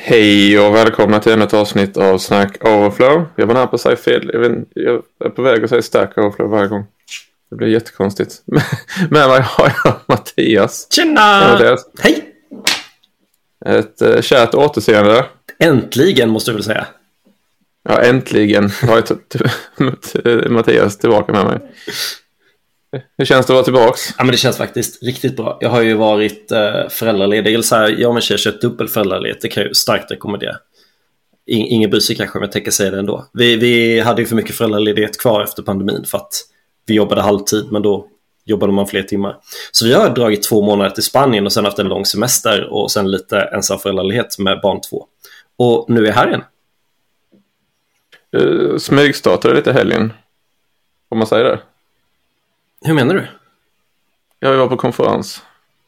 Hej och välkomna till ännu ett avsnitt av Snack Overflow. Jag var nära på att säga fel. Jag, vet, jag är på väg att säga Stack Overflow varje gång. Det blir jättekonstigt. Med mig har jag Mattias. Tjena! Hej! Ett uh, kärt återseende. Äntligen måste du väl säga. Ja, äntligen har jag Mattias tillbaka med mig. Hur känns det att vara tillbaka? Ja, men det känns faktiskt riktigt bra. Jag har ju varit eh, föräldraledig. Eller så här, jag och min tjej kört dubbel föräldraledighet. Det kan jag starkt rekommendera. In, ingen sig kanske, men jag tänker säga det ändå. Vi, vi hade ju för mycket föräldraledighet kvar efter pandemin för att vi jobbade halvtid, men då jobbade man fler timmar. Så vi har dragit två månader till Spanien och sen haft en lång semester och sen lite ensam föräldraledighet med barn två. Och nu är jag här igen. Du smygstartade lite helgen. Får man säga det? Hur menar du? Ja, vi var på konferens.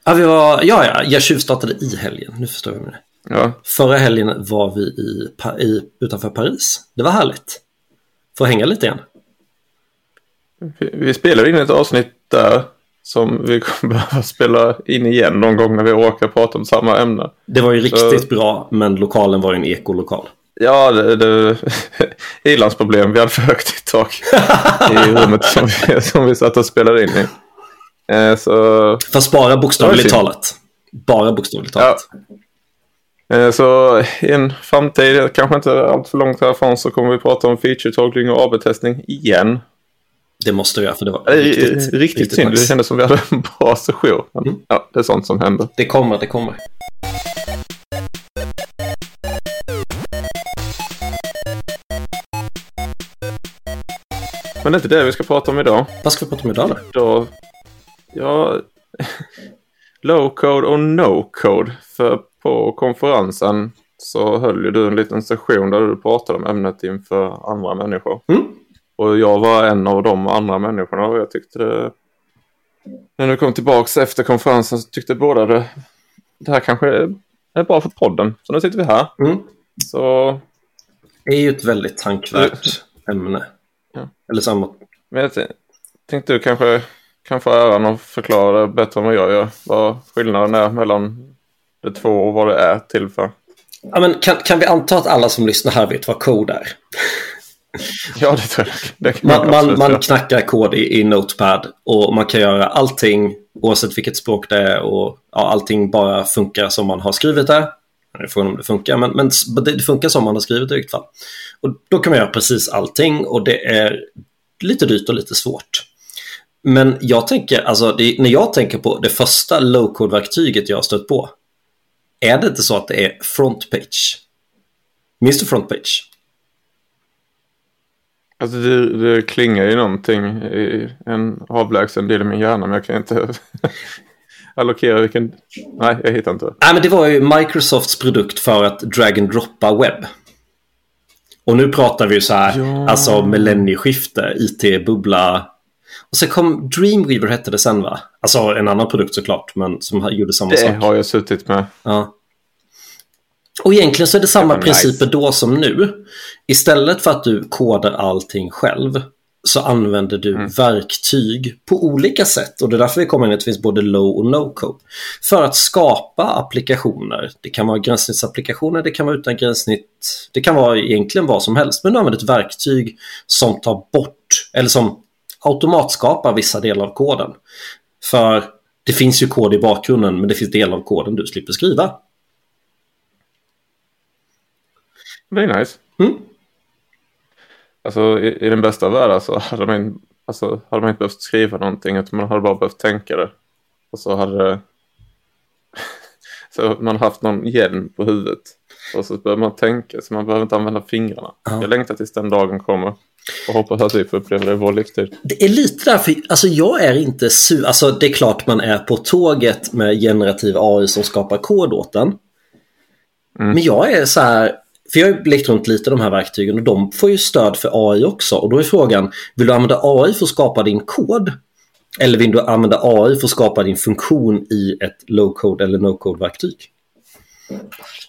Ja, vi var, ja, ja, jag tjuvstartade i helgen. Nu förstår jag. Det. Ja. Förra helgen var vi i, i, utanför Paris. Det var härligt. Få hänga lite igen. Vi, vi spelade in ett avsnitt där som vi kommer behöva spela in igen någon gång när vi orkar prata om samma ämne. Det var ju riktigt Så... bra, men lokalen var ju en ekolokal. Ja, det, det ilandsproblem. Vi hade för högt i tak i rummet som vi, som vi satt och spelade in i. Eh, så... Fast bara bokstavligt talat. Bara bokstavligt talat. Ja. Eh, så i en framtid, kanske inte allt för långt härifrån, så kommer vi prata om feature-tolkning och AB-testning igen. Det måste vi göra, för det var riktigt, riktigt, riktigt synd. Det kändes som vi hade en bra session. Mm. Ja, det är sånt som händer. Det kommer, det kommer. Men det är inte det vi ska prata om idag. Vad ska vi prata om idag då? då ja, low code och no code. För på konferensen så höll ju du en liten session där du pratade om ämnet inför andra människor. Mm. Och jag var en av de andra människorna och jag tyckte det... När du kom tillbaka efter konferensen så tyckte båda det, det här kanske är bra för podden. Så nu sitter vi här. Mm. Så... Det är ju ett väldigt tankvärt ämne. Eller samma. Men jag tänkte du kanske kan få äran att förklara bättre än vad jag gör. Vad skillnaden är mellan de två och vad det är till för. Ja, men kan, kan vi anta att alla som lyssnar här vet vad kod är? ja, det tror jag. Det man, man, man knackar kod i, i Notepad och man kan göra allting oavsett vilket språk det är och ja, allting bara funkar som man har skrivit det. Det är frågan om det funkar, men, men det funkar som man har skrivit i vilket fall. Och då kan man göra precis allting och det är lite dyrt och lite svårt. Men jag tänker, alltså det, när jag tänker på det första low-code-verktyget jag har stött på, är det inte så att det är frontpage? Minns du frontpage? Alltså det, det klingar ju någonting i en avlägsen del i min hjärna men jag kan inte allokera vilken... Nej, jag hittar inte. Nej, men det var ju Microsofts produkt för att drag and droppa webb. Och nu pratar vi ju så här, ja. alltså millennieskifte, IT-bubbla. Och så kom Dreamweaver hette det sen va? Alltså en annan produkt såklart, men som gjorde samma det sak. Det har jag suttit med. Ja. Och egentligen så är det samma det principer nice. då som nu. Istället för att du kodar allting själv så använder du mm. verktyg på olika sätt. Och det är därför vi kommer in att det finns både low och no code. För att skapa applikationer. Det kan vara gränssnittsapplikationer, det kan vara utan gränssnitt. Det kan vara egentligen vad som helst. Men du använder ett verktyg som tar bort, eller som automatskapar vissa delar av koden. För det finns ju kod i bakgrunden, men det finns delar av koden du slipper skriva. Det är nice. Mm. Alltså i, i den bästa världen så hade man, alltså, hade man inte behövt skriva någonting utan man hade bara behövt tänka det. Och så hade så man haft någon hjälm på huvudet. Och så behöver man tänka så man behöver inte använda fingrarna. Ja. Jag längtar tills den dagen kommer. Och hoppas att vi får uppleva det i vår livstid. Det är lite därför, alltså jag är inte su... Alltså det är klart man är på tåget med generativ AI som skapar kod åt den. Mm. Men jag är så här, för jag har lekt runt lite de här verktygen och de får ju stöd för AI också. Och då är frågan, vill du använda AI för att skapa din kod? Eller vill du använda AI för att skapa din funktion i ett low-code eller no-code-verktyg?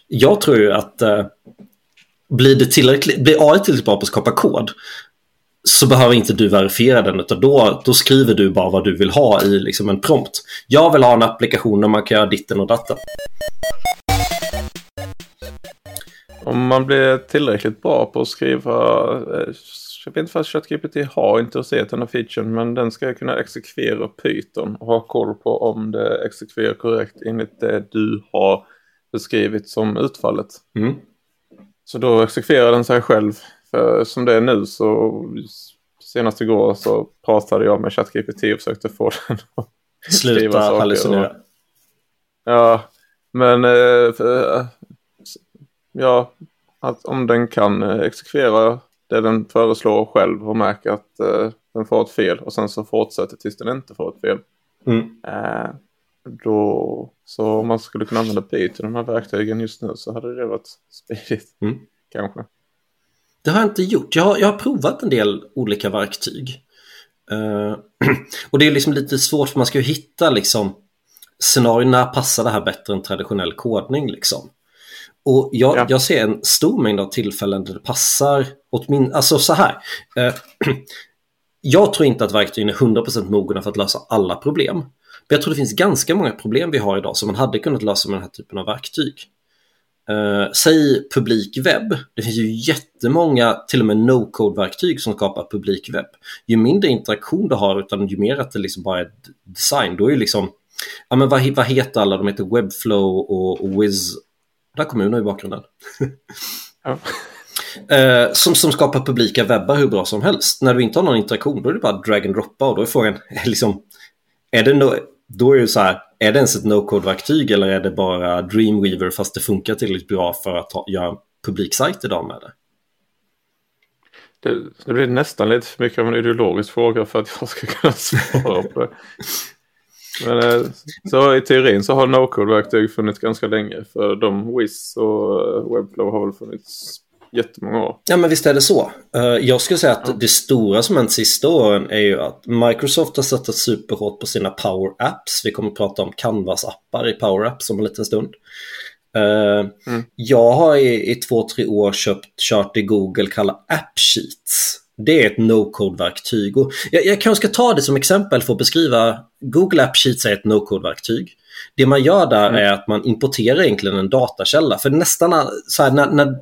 Jag tror ju att eh, blir, det tillräckligt, blir AI tillräckligt bra på att skapa kod så behöver inte du verifiera den utan då, då skriver du bara vad du vill ha i liksom en prompt. Jag vill ha en applikation där man kan göra ditten och datten. Om man blir tillräckligt bra på att skriva, eh, jag vet inte vad ChatGPT har introducerat den här featuren, men den ska kunna exekvera Python och ha koll på om det exekverar korrekt enligt det du har beskrivit som utfallet. Mm. Så då exekverar den sig själv. För som det är nu så senast igår så pratade jag med ChatGPT och försökte få den att Sluta hallucinera. Ja, men eh, för, ja, att om den kan eh, exekvera det den föreslår själv och märker att eh, den får ett fel och sen så fortsätter tills den inte får ett fel. Mm. Eh, då, så om man skulle kunna använda Pi till de här verktygen just nu så hade det varit smidigt. Mm. Kanske. Det har jag inte gjort. Jag har, jag har provat en del olika verktyg. Uh, och det är liksom lite svårt för man ska ju hitta liksom scenarierna passar det här bättre än traditionell kodning liksom. Och jag, ja. jag ser en stor mängd av tillfällen där det passar åt min, alltså så här. Uh, jag tror inte att verktygen är 100% mogna för att lösa alla problem. Men jag tror det finns ganska många problem vi har idag som man hade kunnat lösa med den här typen av verktyg. Uh, säg publik webb. Det finns ju jättemånga, till och med no-code-verktyg som skapar publik webb. Ju mindre interaktion du har, utan ju mer att det liksom bara är design, då är ju liksom, ja men vad, vad heter alla? De heter Webflow och, och Wiz. Där kommer Uno i bakgrunden. ja. uh, som, som skapar publika webbar hur bra som helst. När du inte har någon interaktion, då är det bara drag and droppa och då är frågan, liksom, är det no då är det så här, är det ens ett no-code-verktyg eller är det bara Dreamweaver fast det funkar tillräckligt bra för att ha, göra en publiksajt idag med det? det? Det blir nästan lite för mycket av en ideologisk fråga för att jag ska kunna svara på det. Men, eh, så i teorin så har no-code-verktyg funnits ganska länge för de Wiz och Webflow har väl funnits jättemånga år. Ja men visst är det så. Eh, jag skulle säga att ja. det stora som hänt sista åren är ju att Microsoft har satsat superhårt på sina Power Apps. Vi kommer att prata om Canvas-appar i Power Apps om en liten stund. Eh, mm. Jag har i, i två, tre år köpt, kört det Google kallar App Sheets. Det är ett no-code-verktyg. Jag, jag kanske ska ta det som exempel för att beskriva. Google App Sheets är ett no-code-verktyg. Det man gör där mm. är att man importerar egentligen en datakälla. För nästan så här, när, när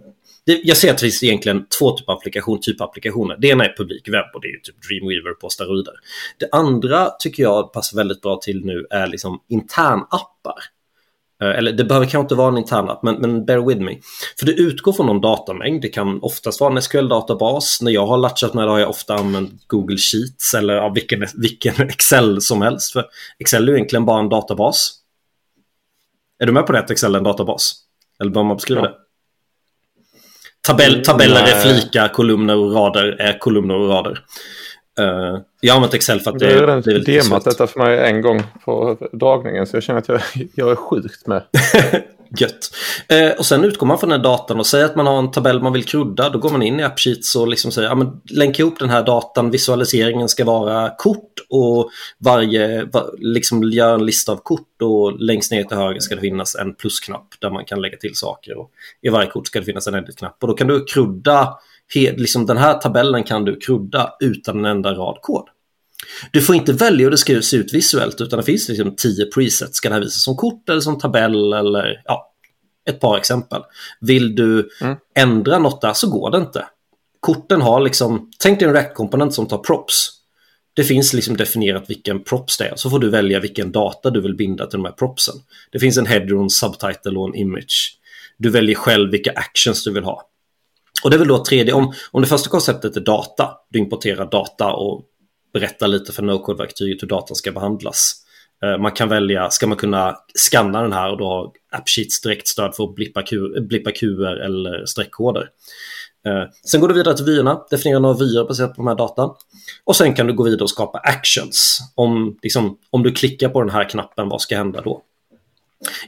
jag ser att det finns egentligen två typer av applikation, typ applikationer. Det ena är publik webb och det är typ Dreamweaver på steroider. Det andra tycker jag passar väldigt bra till nu är liksom internappar. Eh, eller det behöver kanske inte vara en intern app, men, men bear with me. För det utgår från någon datamängd. Det kan oftast vara en SQL-databas. När jag har latchat med det har jag ofta använt Google Sheets eller ja, vilken, vilken Excel som helst. För Excel är ju egentligen bara en databas. Är du med på det att Excel är en databas? Eller bör man beskriva ja. det? Tabell, mm, tabeller är flikar, kolumner och rader är kolumner och rader. Uh, jag har använt Excel för att det, det är redan det är demat detta för mig en gång på dragningen så jag känner att jag, jag är sjukt med. Gött. Eh, och sen utgår man från den här datan och säger att man har en tabell man vill krudda. Då går man in i AppSheets och liksom säger, ja, men länka ihop den här datan. Visualiseringen ska vara kort och varje, liksom gör en lista av kort och längst ner till höger ska det finnas en plusknapp där man kan lägga till saker. Och I varje kort ska det finnas en edit-knapp och då kan du krudda, liksom den här tabellen kan du krudda utan en enda rad kod. Du får inte välja hur det ska se ut visuellt utan det finns liksom tio presets. Ska det här visas som kort eller som tabell eller ja, ett par exempel. Vill du mm. ändra något där så går det inte. Korten har liksom, tänk dig en rack-komponent som tar props. Det finns liksom definierat vilken props det är. Så får du välja vilken data du vill binda till de här propsen. Det finns en header, en subtitle och en image. Du väljer själv vilka actions du vill ha. Och det är väl då tredje, om, om det första konceptet är data, du importerar data och berättar lite för no-code-verktyget hur datan ska behandlas. Eh, man kan välja, ska man kunna skanna den här och då ha AppSheets direktstöd för att blippa, Q, blippa QR eller streckkoder. Eh, sen går du vidare till vyerna, definiera några vyer baserat på de här datan. Och sen kan du gå vidare och skapa actions. Om, liksom, om du klickar på den här knappen, vad ska hända då?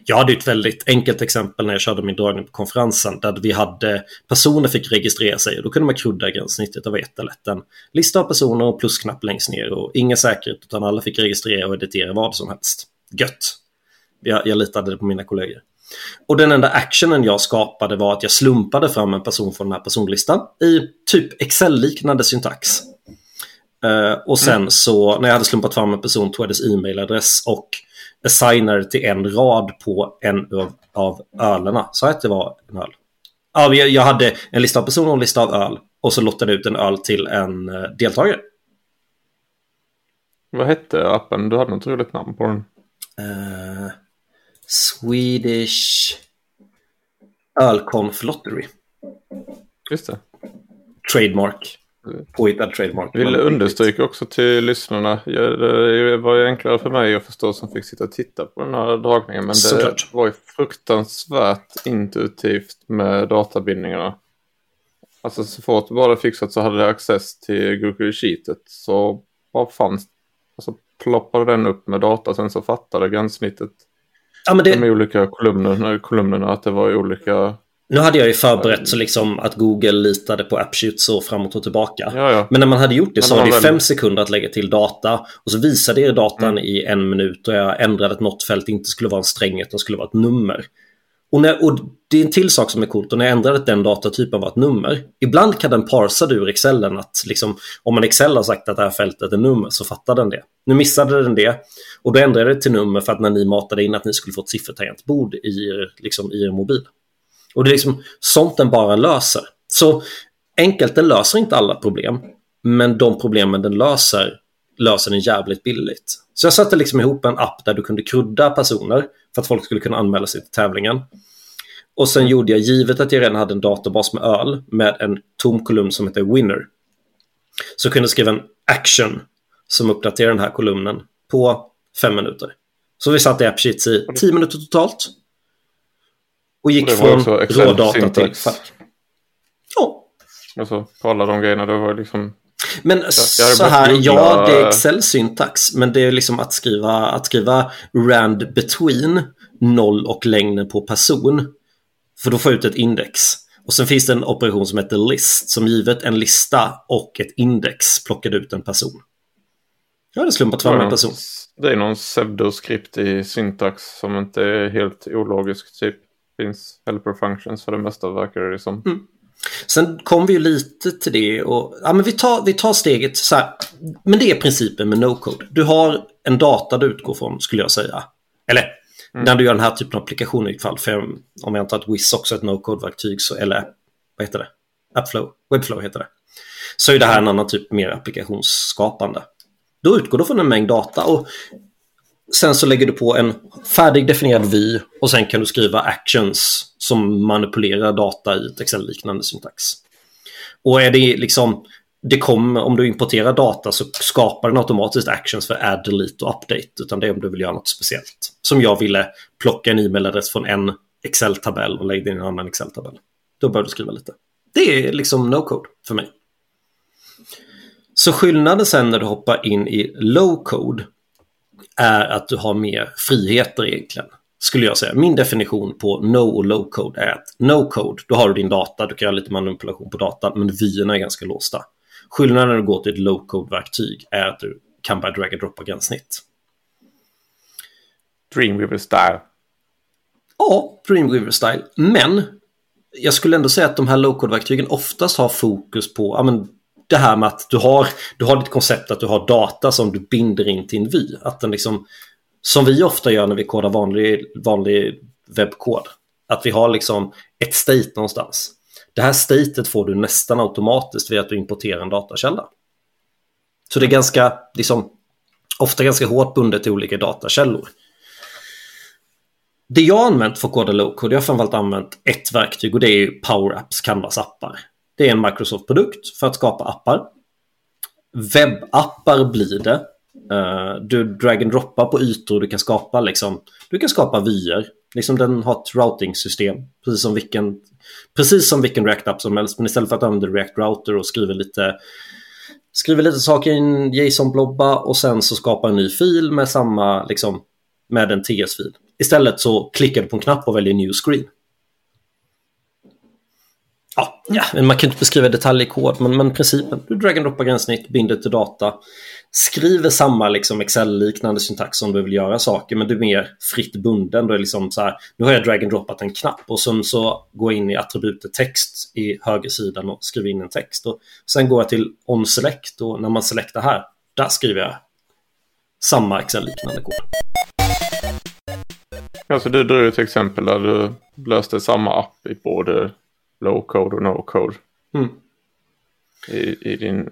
Jag hade ett väldigt enkelt exempel när jag körde min dragning på konferensen där vi hade personer fick registrera sig och då kunde man krudda gränssnittet. Det var jättelätt. En lista av personer och plusknapp längst ner och ingen säkerhet utan alla fick registrera och editera vad som helst. Gött! Jag, jag litade på mina kollegor. Och den enda actionen jag skapade var att jag slumpade fram en person från den här personlistan i typ Excel-liknande syntax. Uh, och sen mm. så när jag hade slumpat fram en person tog jag dess e-mailadress och assignar till en rad på en av, av ölerna. Sa jag att det var en öl? Ja, jag, hade en lista av personer och en lista av öl. Och så lottade jag ut en öl till en eh, deltagare. Vad hette appen? Du hade något roligt namn på den. Uh, Swedish Ölkonf Lottery. Just det. Trademark. Påhittad trademark. Vill understryka också till lyssnarna. Det var ju enklare för mig att förstå som fick sitta och titta på den här dragningen. Men det Såklart. var ju fruktansvärt intuitivt med databindningarna. Alltså så fort du bara fixat så hade det access till Google Sheetet. Så vad fanns Alltså ploppade den upp med data. Sen så fattade gränssnittet Ja, men det, de olika kolumnerna, kolumnerna att det var olika. Nu hade jag ju förberett så liksom att Google litade på AppShoot så framåt och tillbaka. Ja, ja. Men när man hade gjort det så var det väl- fem sekunder att lägga till data och så visade er datan Mm. i en minut och jag ändrade att något fält inte skulle vara en sträng utan skulle vara ett nummer. Och, när, och det är en till sak som är coolt och när jag ändrade att den datatypen var ett nummer. Ibland kan den parsa ur Excelen att liksom, om man Excel har sagt att det här fältet är nummer så fattar den det. Nu missade den det och då ändrade jag det till nummer för att när ni matade in att ni skulle få ett siffertangentbord i liksom, i er mobil. Och det är liksom sånt den bara löser. Så enkelt, den löser inte alla problem. Men de problemen den löser, löser den jävligt billigt. Så jag satte liksom ihop en app där du kunde krydda personer för att folk skulle kunna anmäla sig till tävlingen. Och sen gjorde jag, givet att jag redan hade en databas med öl, med en tom kolumn som heter Winner. Så kunde jag skriva en action som uppdaterar den här kolumnen på fem minuter. Så vi satt i AppSheets i tio minuter totalt. Och gick Och från rådata till fack. Ja, Alltså på alla de grejerna. Det var liksom. men jag så här, googla- ja det är Excel-syntax, men det är liksom att skriva, att skriva rand between noll och längden på person. För då får jag ut ett index. Och sen finns det en operation som heter list, som givet en lista och ett index plockade ut en person. Jag hade slumpat fram en person. Det är någon pseudoskript i syntax som inte är helt ologisk. Typ finns helper functions för det mesta verkar det som. Mm. Sen kom vi ju lite till det och ja, men vi, tar, vi tar steget så här. Men det är principen med no-code. Du har en data du utgår från skulle jag säga. Eller när du gör den här typen av applikationer i alla fall. För om jag antar att Wiz också är ett no-code-verktyg så, eller vad heter det? Appflow, Webflow heter det. Så är det här en annan typ mer applikationsskapande. Då utgår du från en mängd data och sen så lägger du på en färdigdefinierad vy och sen kan du skriva actions som manipulerar data i ett Excel-liknande syntax. Och är det liksom, det kommer, om du importerar data så skapar den automatiskt actions för add, delete och update. Utan det är om du vill göra något speciellt. Som jag ville plocka en e-mailadress från en Excel-tabell och lägga in i en annan Excel-tabell. Då bör du skriva lite. Det är liksom no-code för mig. Så skillnaden sen när du hoppar in i low-code är att du har mer friheter egentligen. Skulle jag säga. Min definition på no och low code är att no code, då har du din data, du kan göra lite manipulation på data, men vyerna är ganska låsta. Skillnaden när du går till ett low code-verktyg är att du kan bara drag and droppa gränssnitt. Dreamweaver style. Ja, Dreamweaver style. Men jag skulle ändå säga att de här low code-verktygen oftast har fokus på ja, men det här med att du har, du har ditt koncept att du har data som du binder in till en vy. Att den liksom, som vi ofta gör när vi kodar vanlig, vanlig webbkod. Att vi har liksom ett state någonstans. Det här statet får du nästan automatiskt via att du importerar en datakälla. Så det är ganska, liksom, ofta ganska hårt bundet till olika datakällor. Det jag har använt för att koda low-code, jag har framförallt använt ett verktyg och det är ju Power Apps Canvas-appar. Det är en Microsoft-produkt för att skapa appar. Webbappar blir det. Eh, du drag and droppar på ytor, du kan skapa liksom, du kan skapa vyer. Liksom den har ett routing-system, precis som vilken, precis som vilken React-app som helst. Men istället för att använda React Router och skriva lite, skriver lite saker i en JSON-blobba och sen så skapa en ny fil med samma, liksom, med en TS-fil. Istället så klickar du på en knapp och väljer new screen. Ja, ja men man kan inte beskriva detalj i kod, men, men principen. Du drag and droppar gränssnitt, binder till data, skriver samma liksom Excel-liknande syntax som du vill göra saker, men du är mer fritt bunden. Du är liksom så här, nu har jag drag and droppat en knapp och sen så går jag in i attributet text i högersidan och skriver in en text. Och sen går jag till on select och när man selektar här, där skriver jag samma Excel-liknande kod. Alltså du drog ett exempel där du löste samma app i både low code och no code. Mm. I, I din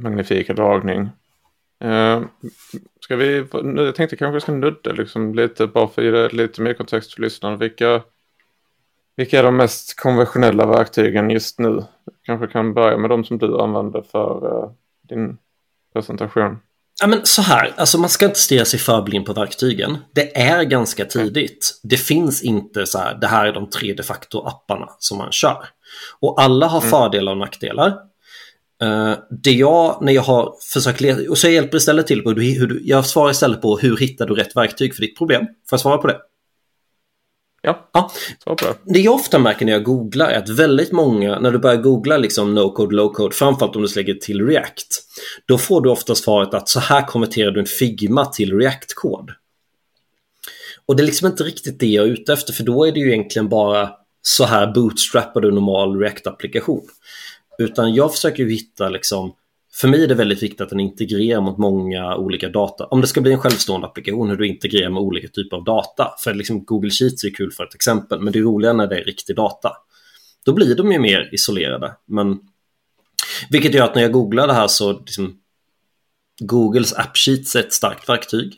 magnifika dragning. Uh, ska vi, jag tänkte kanske vi ska nudda liksom lite bara för att ge lite mer kontext för lyssnarna. Vilka, vilka är de mest konventionella verktygen just nu? Kanske kan börja med de som du använder för uh, din presentation. Ja, men så här, alltså man ska inte stirra sig för blind på verktygen. Det är ganska tidigt. Det finns inte så här, det här är de tre de facto apparna som man kör. Och alla har mm. fördelar och nackdelar. Uh, det jag, när jag har försökt leta, och så jag hjälper istället till på hur du, jag svarar istället på hur hittar du rätt verktyg för ditt problem. Får jag svara på det? Ja, ja. svara på det. Det jag ofta märker när jag googlar är att väldigt många, när du börjar googla liksom no code, low code, framförallt om du lägger till React, då får du ofta svaret att så här konverterar du en Figma till React-kod. Och det är liksom inte riktigt det jag är ute efter, för då är det ju egentligen bara så här bootstrappar du normal React-applikation. Utan jag försöker ju hitta liksom, för mig är det väldigt viktigt att den integrerar mot många olika data. Om det ska bli en självstående applikation, hur du integrerar med olika typer av data. För liksom Google Sheets är kul för ett exempel, men det är roligare när det är riktig data. Då blir de ju mer isolerade. Men, vilket gör att när jag googlar det här så liksom, Googles App Sheets är ett starkt verktyg.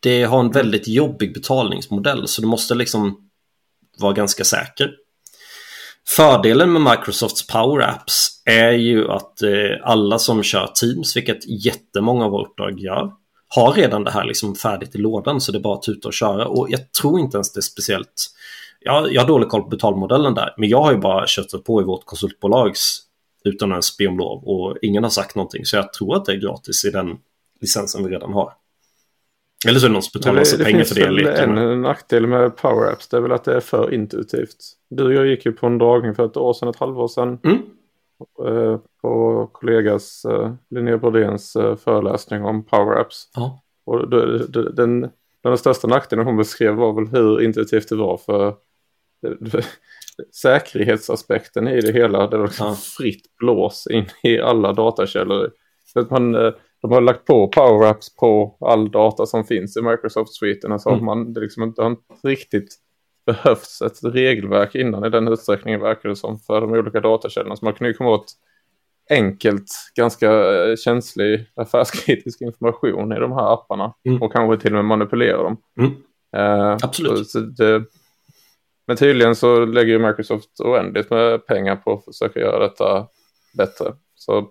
Det har en väldigt jobbig betalningsmodell så du måste liksom vara ganska säker. Fördelen med Microsofts Power Apps är ju att eh, alla som kör Teams, vilket jättemånga av våra uppdrag gör, har redan det här liksom färdigt i lådan så det är bara att tuta och köra. Och jag tror inte ens det är speciellt... Jag, jag har dålig koll på betalmodellen där, men jag har ju bara köttat på i vårt konsultbolags utan ens be om lov och ingen har sagt någonting så jag tror att det är gratis i den licensen vi redan har. Eller så är det någon som betalar massa pengar för det. Det finns en nackdel med Power Apps. Det är väl att det är för intuitivt. Du och jag gick ju på en dragning för ett år sedan, ett halvår sedan. Mm. Eh, på kollegas uh, Linnea Brodéns uh, föreläsning om Power Apps. Ja. Och den, den, den största nackdelen hon beskrev var väl hur intuitivt det var för säkerhetsaspekten i det hela. Det var liksom ja. fritt blås in i alla datakällor. Så att man, de har lagt på Power Apps på all data som finns i Microsoft-sviten. Alltså mm. man, det, liksom inte, har inte riktigt behövts ett regelverk innan i den utsträckningen verkar det som för de olika datakällorna. Så man kan ju komma åt enkelt, ganska eh, känslig affärskritisk information i de här apparna. Mm. Och kanske till och med manipulera dem. Mm. Eh, Absolut. Så, det, men tydligen så lägger Microsoft oändligt med pengar på att försöka göra detta bättre. Så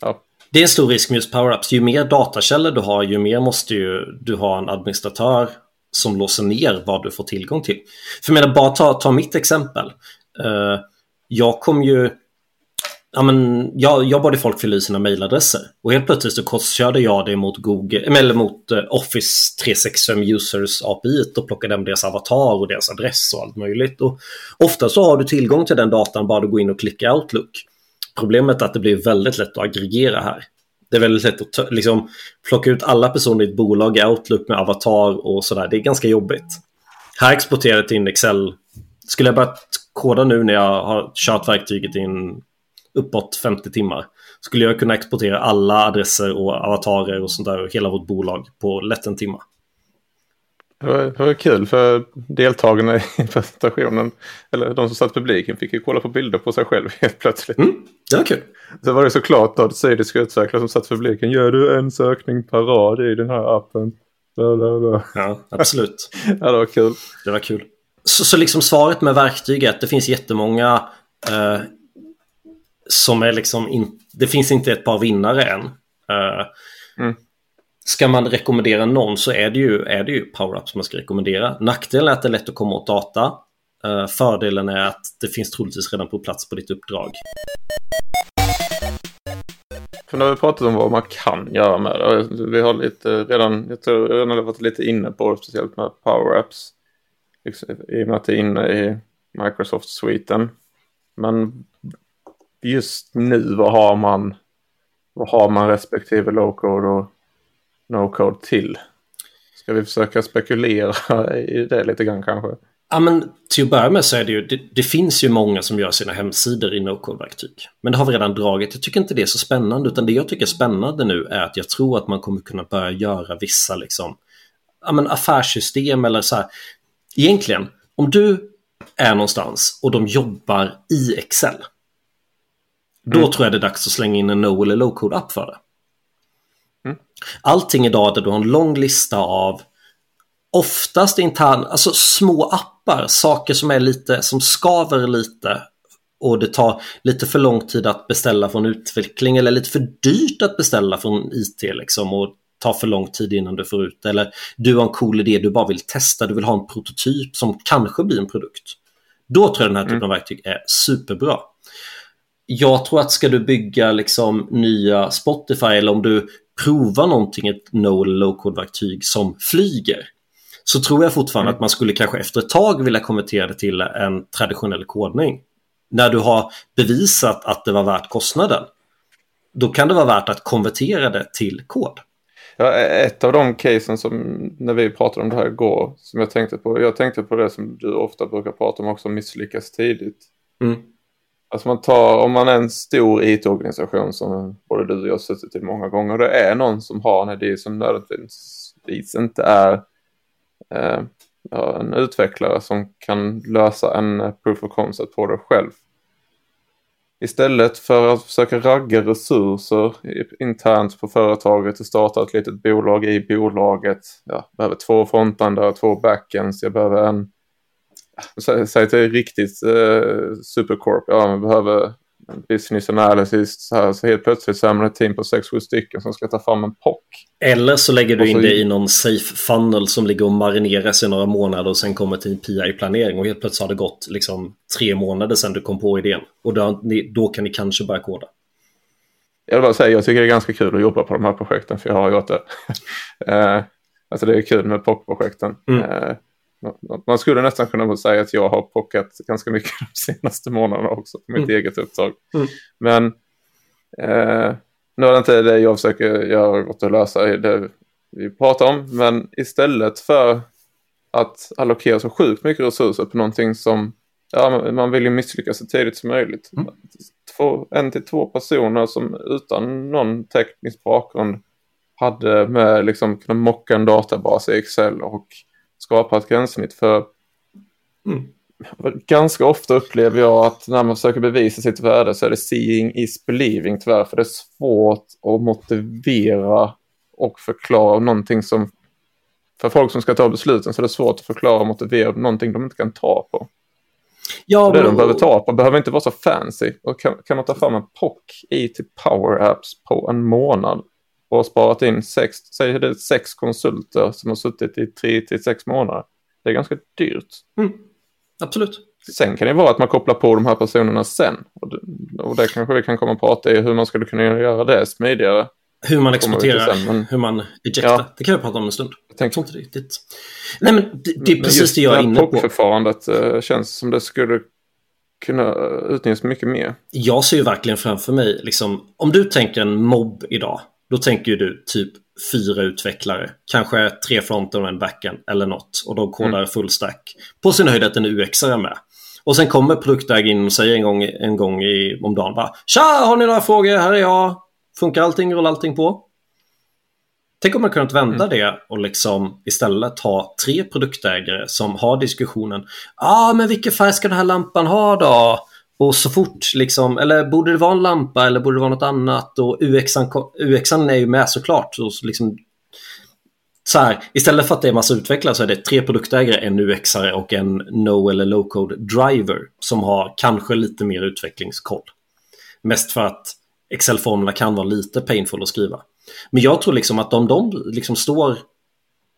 ja, det är en stor risk med just powerups. Ju mer datakällor du har, ju mer måste ju du ha en administratör som låser ner vad du får tillgång till. För jag menar, bara ta, ta mitt exempel. Uh, jag kom ju... Ja, men jag, jag bad folk fylla i sina mejladresser och helt plötsligt så korskörde jag det mot Google, eh, eller mot uh, Office 365 Users API och plockade hem deras avatar och deras adress och allt möjligt. Och ofta så har du tillgång till den datan bara du går in och klickar Outlook. Problemet är att det blir väldigt lätt att aggregera här. Det är väldigt lätt att liksom, plocka ut alla personer i ett bolag i Outlook med avatar och sådär. Det är ganska jobbigt. Här exporterar jag till en Excel. Skulle jag börjat koda nu när jag har kört verktyget i en uppåt 50 timmar skulle jag kunna exportera alla adresser och avatarer och sånt där hela vårt bolag på lätt en. Det var, det var kul för deltagarna i presentationen, eller de som satt i publiken, fick ju kolla på bilder på sig själv helt plötsligt. Mm, det var kul. Så var det såklart då sydiska utvecklare som satt i publiken. Gör du en sökning per rad i den här appen? Bla, bla, bla. Ja, absolut. ja, det var kul. Det var kul. Så, så liksom svaret med verktyg är att det finns jättemånga eh, som är liksom in, det finns inte ett par vinnare än. Uh, mm ska man rekommendera någon så är det ju, är det ju power-ups man ska rekommendera. Nackdelen är att det är lätt att komma åt data. Eh, fördelen är att det finns troligtvis redan på plats på ditt uppdrag. För nu har vi pratat om vad man kan göra med det. Vi har lite redan, jag tror redan har varit lite inne på det, speciellt med power apps. Liksom, I och med att det är inne i Microsoft-sviten. Men just nu, vad har man? Vad har man respektive low-code och no-code till? Ska vi försöka spekulera i det lite grann kanske? Ja, men till att börja med så är det ju, det, det finns ju många som gör sina hemsidor i no-code-verktyg. Men det har vi redan dragit. Jag tycker inte det är så spännande, utan det jag tycker är spännande nu är att jag tror att man kommer kunna börja göra vissa liksom, ja, men affärssystem eller så här. Egentligen, om du är någonstans och de jobbar i Excel. Då mm. tror jag det är dags att slänga in en no eller low code app för det. Mm. Allting idag där du har en lång lista av oftast intern, alltså små appar, saker som är lite, som skaver lite och det tar lite för lång tid att beställa från utveckling eller lite för dyrt att beställa från IT liksom och tar för lång tid innan du får ut. Eller du har en cool idé, du bara vill testa, du vill ha en prototyp som kanske blir en produkt. Då tror jag den här typen mm. av verktyg är superbra. Jag tror att ska du bygga liksom nya Spotify eller om du provar någonting, ett no low code verktyg som flyger så tror jag fortfarande mm. att man skulle kanske efter ett tag vilja konvertera det till en traditionell kodning. När du har bevisat att det var värt kostnaden. Då kan det vara värt att konvertera det till kod. Ja, ett av de casen som när vi pratade om det här igår som jag tänkte på. Jag tänkte på det som du ofta brukar prata om också, misslyckas tidigt. Mm. Alltså man tar, om man är en stor IT-organisation som både du och jag suttit i många gånger. Det är någon som har en idé som nödvändigtvis inte är Eh, en utvecklare som kan lösa en eh, proof of concept på det själv. Istället för att försöka ragga resurser internt på företaget och starta ett litet bolag i bolaget. Jag behöver två frontandare, två backends, jag behöver en Säg att det är riktigt eh, supercorp. Ja, man behöver business analysis. Så, här, så helt plötsligt så är man ett team på 6-7 stycken som ska ta fram en POC. Eller så lägger du in det i någon safe funnel som ligger och marinerar sig några månader och sen kommer till en PI-planering och helt plötsligt har det gått liksom tre månader sedan du kom på idén. Och då, då kan ni kanske börja koda. Jag vill bara säga, jag tycker det är ganska kul att jobba på de här projekten för jag har gjort det. Eh, alltså det är kul med POC-projekten. Mm. Man skulle nästan kunna säga att jag har pockat ganska mycket de senaste månaderna också på mitt mm. eget uppdrag. Mm. Men eh, nu är det inte det jag försöker göra att lösa det vi pratar om. Men istället för att allokera så sjukt mycket resurser på någonting som ja, man vill ju misslyckas så tidigt som möjligt. Mm. Två, en till två personer som utan någon teknisk bakgrund hade med liksom kunna mocka en databas i Excel och skapa ett gränssnitt för mm. ganska ofta upplever jag att när man försöker bevisa sitt värde så är det seeing is believing tyvärr för det är svårt att motivera och förklara någonting som för folk som ska ta besluten så är det svårt att förklara och motivera någonting de inte kan ta på. Ja, det men... de behöver ta på behöver inte vara så fancy. Och kan, kan man ta fram en POC i till Power Apps på en månad och sparat in sex, säg det sex konsulter som har suttit i tre till sex månader. Det är ganska dyrt. Mm. Absolut. Sen kan det vara att man kopplar på de här personerna sen. Och det, och det kanske vi kan komma och prata i hur man skulle kunna göra det smidigare. Hur man exporterar, sen, men... hur man ejectar. Ja. Det kan vi prata om en stund. Jag tänkte inte riktigt. Nej men det, det är precis det jag är inne på. förfarandet uh, känns som det skulle kunna utnyttjas mycket mer. Jag ser ju verkligen framför mig, liksom, om du tänker en mobb idag då tänker du typ fyra utvecklare, kanske tre fronter och en backen eller något och de kodar mm. full stack. På sin höjd att en UX är med. Och sen kommer produktägaren in och säger en gång, en gång i, om dagen bara Tja, har ni några frågor? Här är jag. Funkar allting? Rullar allting på? Tänk om man kunnat vända mm. det och liksom istället ha tre produktägare som har diskussionen. Ja, ah, men vilken färg ska den här lampan ha då? Och så fort liksom, eller borde det vara en lampa eller borde det vara något annat? Och UXan, UXan är ju med såklart. Och så liksom, så här, istället för att det är massa utvecklare så är det tre produktägare, en UXare och en no eller low code driver som har kanske lite mer utvecklingskoll. Mest för att Excel-formlerna kan vara lite painful att skriva. Men jag tror liksom att om de liksom står,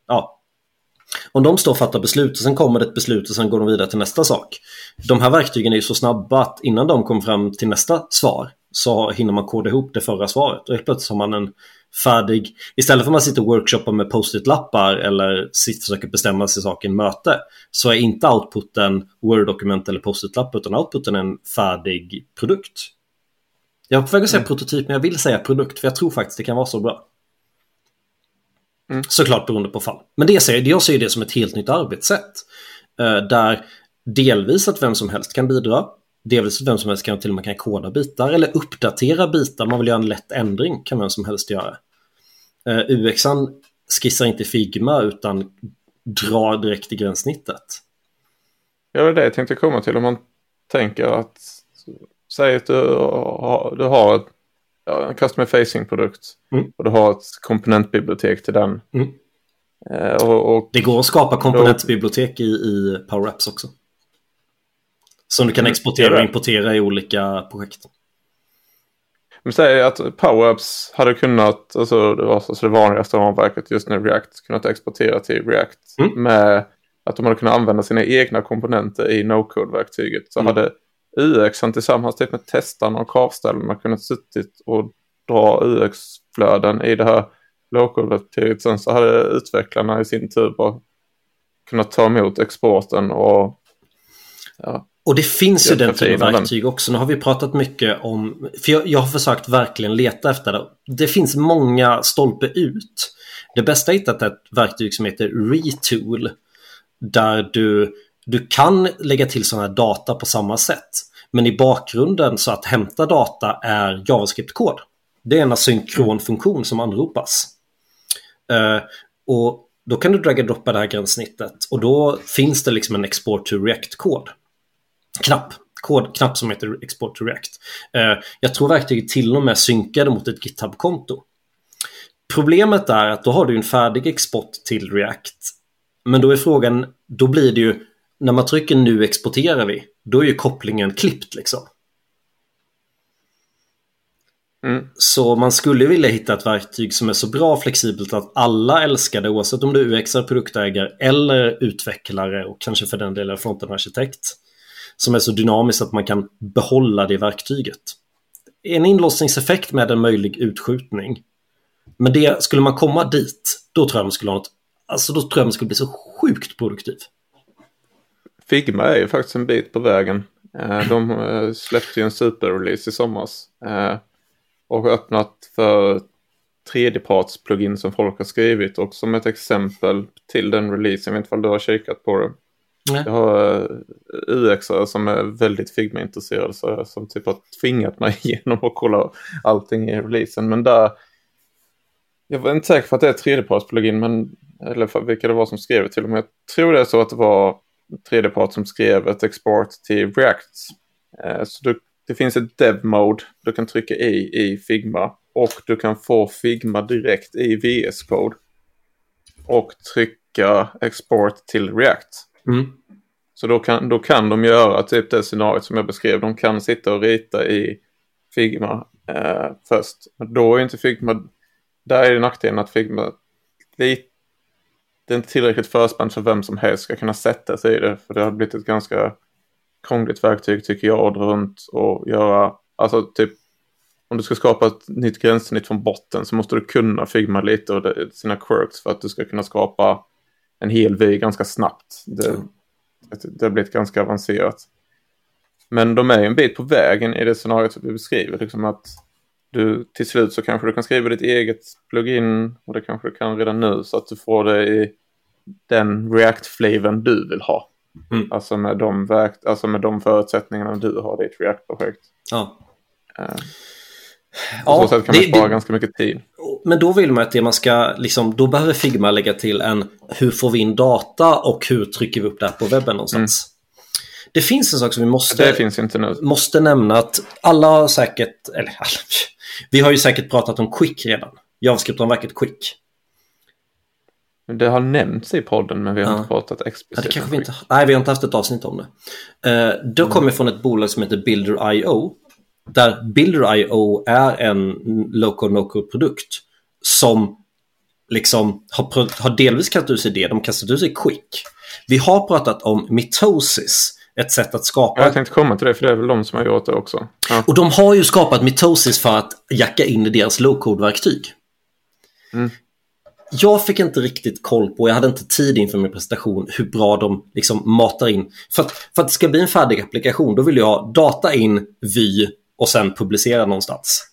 ja, om de står och fattar beslut och sen kommer det ett beslut och sen går de vidare till nästa sak. De här verktygen är ju så snabba att innan de kommer fram till nästa svar så hinner man koda ihop det förra svaret och helt plötsligt har man en färdig, istället för att man sitter och workshoppar med post-it-lappar eller sitter försöker bestämma sig saken möte så är inte outputen Word-dokument eller post-it-lapp utan outputen en färdig produkt. Jag är på väg att säga mm. prototyp men jag vill säga produkt för jag tror faktiskt det kan vara så bra. Mm. Såklart beroende på fall. Men det jag, ser, jag ser det som ett helt nytt arbetssätt. Eh, där delvis att vem som helst kan bidra. Delvis att vem som helst kan till och med kan koda bitar eller uppdatera bitar. Man vill göra en lätt ändring kan vem som helst göra. Eh, UXan skissar inte Figma utan drar direkt i gränssnittet. Ja, det är det jag tänkte komma till. Om man tänker att, säg att du har, du har ett, ja, en customer facing-produkt Mm. och du har ett komponentbibliotek till den. Mm. Eh, och, och Det går att skapa komponentbibliotek i, i Power Apps också. Som du kan Mm, exportera och importera i olika projekt. Men säg att Power-Apps hade kunnat, alltså det var så det vanligaste ramverket just nu, React, kunnat exportera till React Mm. med att de hade kunnat använda sina egna komponenter i no-code-verktyget. Så Mm. hade UXen tillsammans typ med testarna och kravställena kunnat suttit och dra UX-flöden i det här low-code-verktyget. Sen så hade utvecklarna i sin tur bara kunnat ta emot exporten och ja, Och det finns ju den typen av verktyg också. Nu har vi pratat mycket om, för jag, jag har försökt verkligen leta efter det. Det finns många stolpe ut. Det bästa jag hittat är ett verktyg som heter Retool. Där du, du kan lägga till sådana här data på samma sätt. Men i bakgrunden så att hämta data är JavaScript-kod. Det är en asynkron funktion som anropas. Uh, och då kan du drag and droppa det här gränssnittet och då finns det liksom en export to React-kod. Knapp. Kod, knapp som heter export to React. Eh, jag tror verktyget till och med synkade mot ett GitHub-konto. Problemet är att då har du en färdig export till React. Men då är frågan, då blir det ju, när man trycker nu exporterar vi, då är ju kopplingen klippt liksom. mm, Så man skulle vilja hitta ett verktyg som är så bra och flexibelt att alla älskar det oavsett om du är UX, produktägare eller utvecklare och kanske för den delen fronten-arkitekt. Som är så dynamiskt att man kan behålla det verktyget. En inlåsningseffekt med en möjlig utskjutning. Men det, skulle man komma dit, då tror jag man skulle ha något, alltså då tror jag man skulle bli så sjukt produktiv. Figma är ju faktiskt en bit på vägen. Eh, De eh, släppte ju en superrelease i somras. eh, Och öppnat för tredjeparts-plugin som folk har skrivit. Och som ett exempel till den releasen, jag vet inte om du har kikat på det. Nej. Jag har UXare som är väldigt Figma-intresserade som typ har tvingat mig igenom att kolla allting i releasen. Men där, jag var inte säker på att det är tredjeparts-plugin, men, eller vilka det var som skrev det till och med. Jag tror det är så att det var tredjepart som skrev ett export till React. Eh, Så du, det finns ett dev-mode du kan trycka i i Figma och du kan få Figma direkt i VS Code och trycka export till React. Mm. Så då kan, då kan de göra typ det scenariot som jag beskrev. De kan sitta och rita i Figma eh, först. Men då är inte Figma... Där är det nackdelen att Figma... Det, det är inte tillräckligt förspänt för vem som helst ska kunna sätta sig i det. För det har blivit ett ganska krångligt verktyg tycker jag att dra runt och göra... Alltså typ... Om du ska skapa ett nytt gränssnitt från botten så måste du kunna Figma lite och det, sina quirks för att du ska kunna skapa en hel vy ganska snabbt. Det, Mm. det har blivit ganska avancerat. Men de är ju en bit på vägen i det scenariot som vi beskriver. Liksom att du till slut så kanske du kan skriva ditt eget plugin och det kanske du kan redan nu så att du får det i den React-flavern du vill ha. Mm. Alltså, med de verk, alltså med de förutsättningarna du har i ditt React-projekt. Ja. Eh, Ja, så sätt kan man det- spara det- ganska mycket tid. Men då vill man att det man ska, liksom, då behöver Figma lägga till en hur får vi in data och hur trycker vi upp det här på webben någonstans. Det finns en sak som vi måste, måste nämna att alla har säkert, eller vi har ju säkert pratat om Quick redan. JavaScript-ramverket Quick. Det har nämnts i podden men vi har Ja. inte pratat Ja, explicit. det kanske vi inte, nej, vi har inte haft ett avsnitt om det. Eh, då kommer från ett bolag som heter Builder.io. Där Builder.io är en low-code, no-code produkt som liksom har, har delvis kastat ut sig det, de kastat ut sig Quick. Vi har pratat om mitosis, ett sätt att skapa... Jag tänkte komma till det för det är väl de som har gjort det också. Ja. Och de har ju skapat mitosis för att jacka in i deras low-code-verktyg. Mm. Jag fick inte riktigt koll på, jag hade inte tid inför min presentation, hur bra de liksom matar in. För att, för att det ska bli en färdig applikation, då vill jag ha data in, vy och sen publicera någonstans.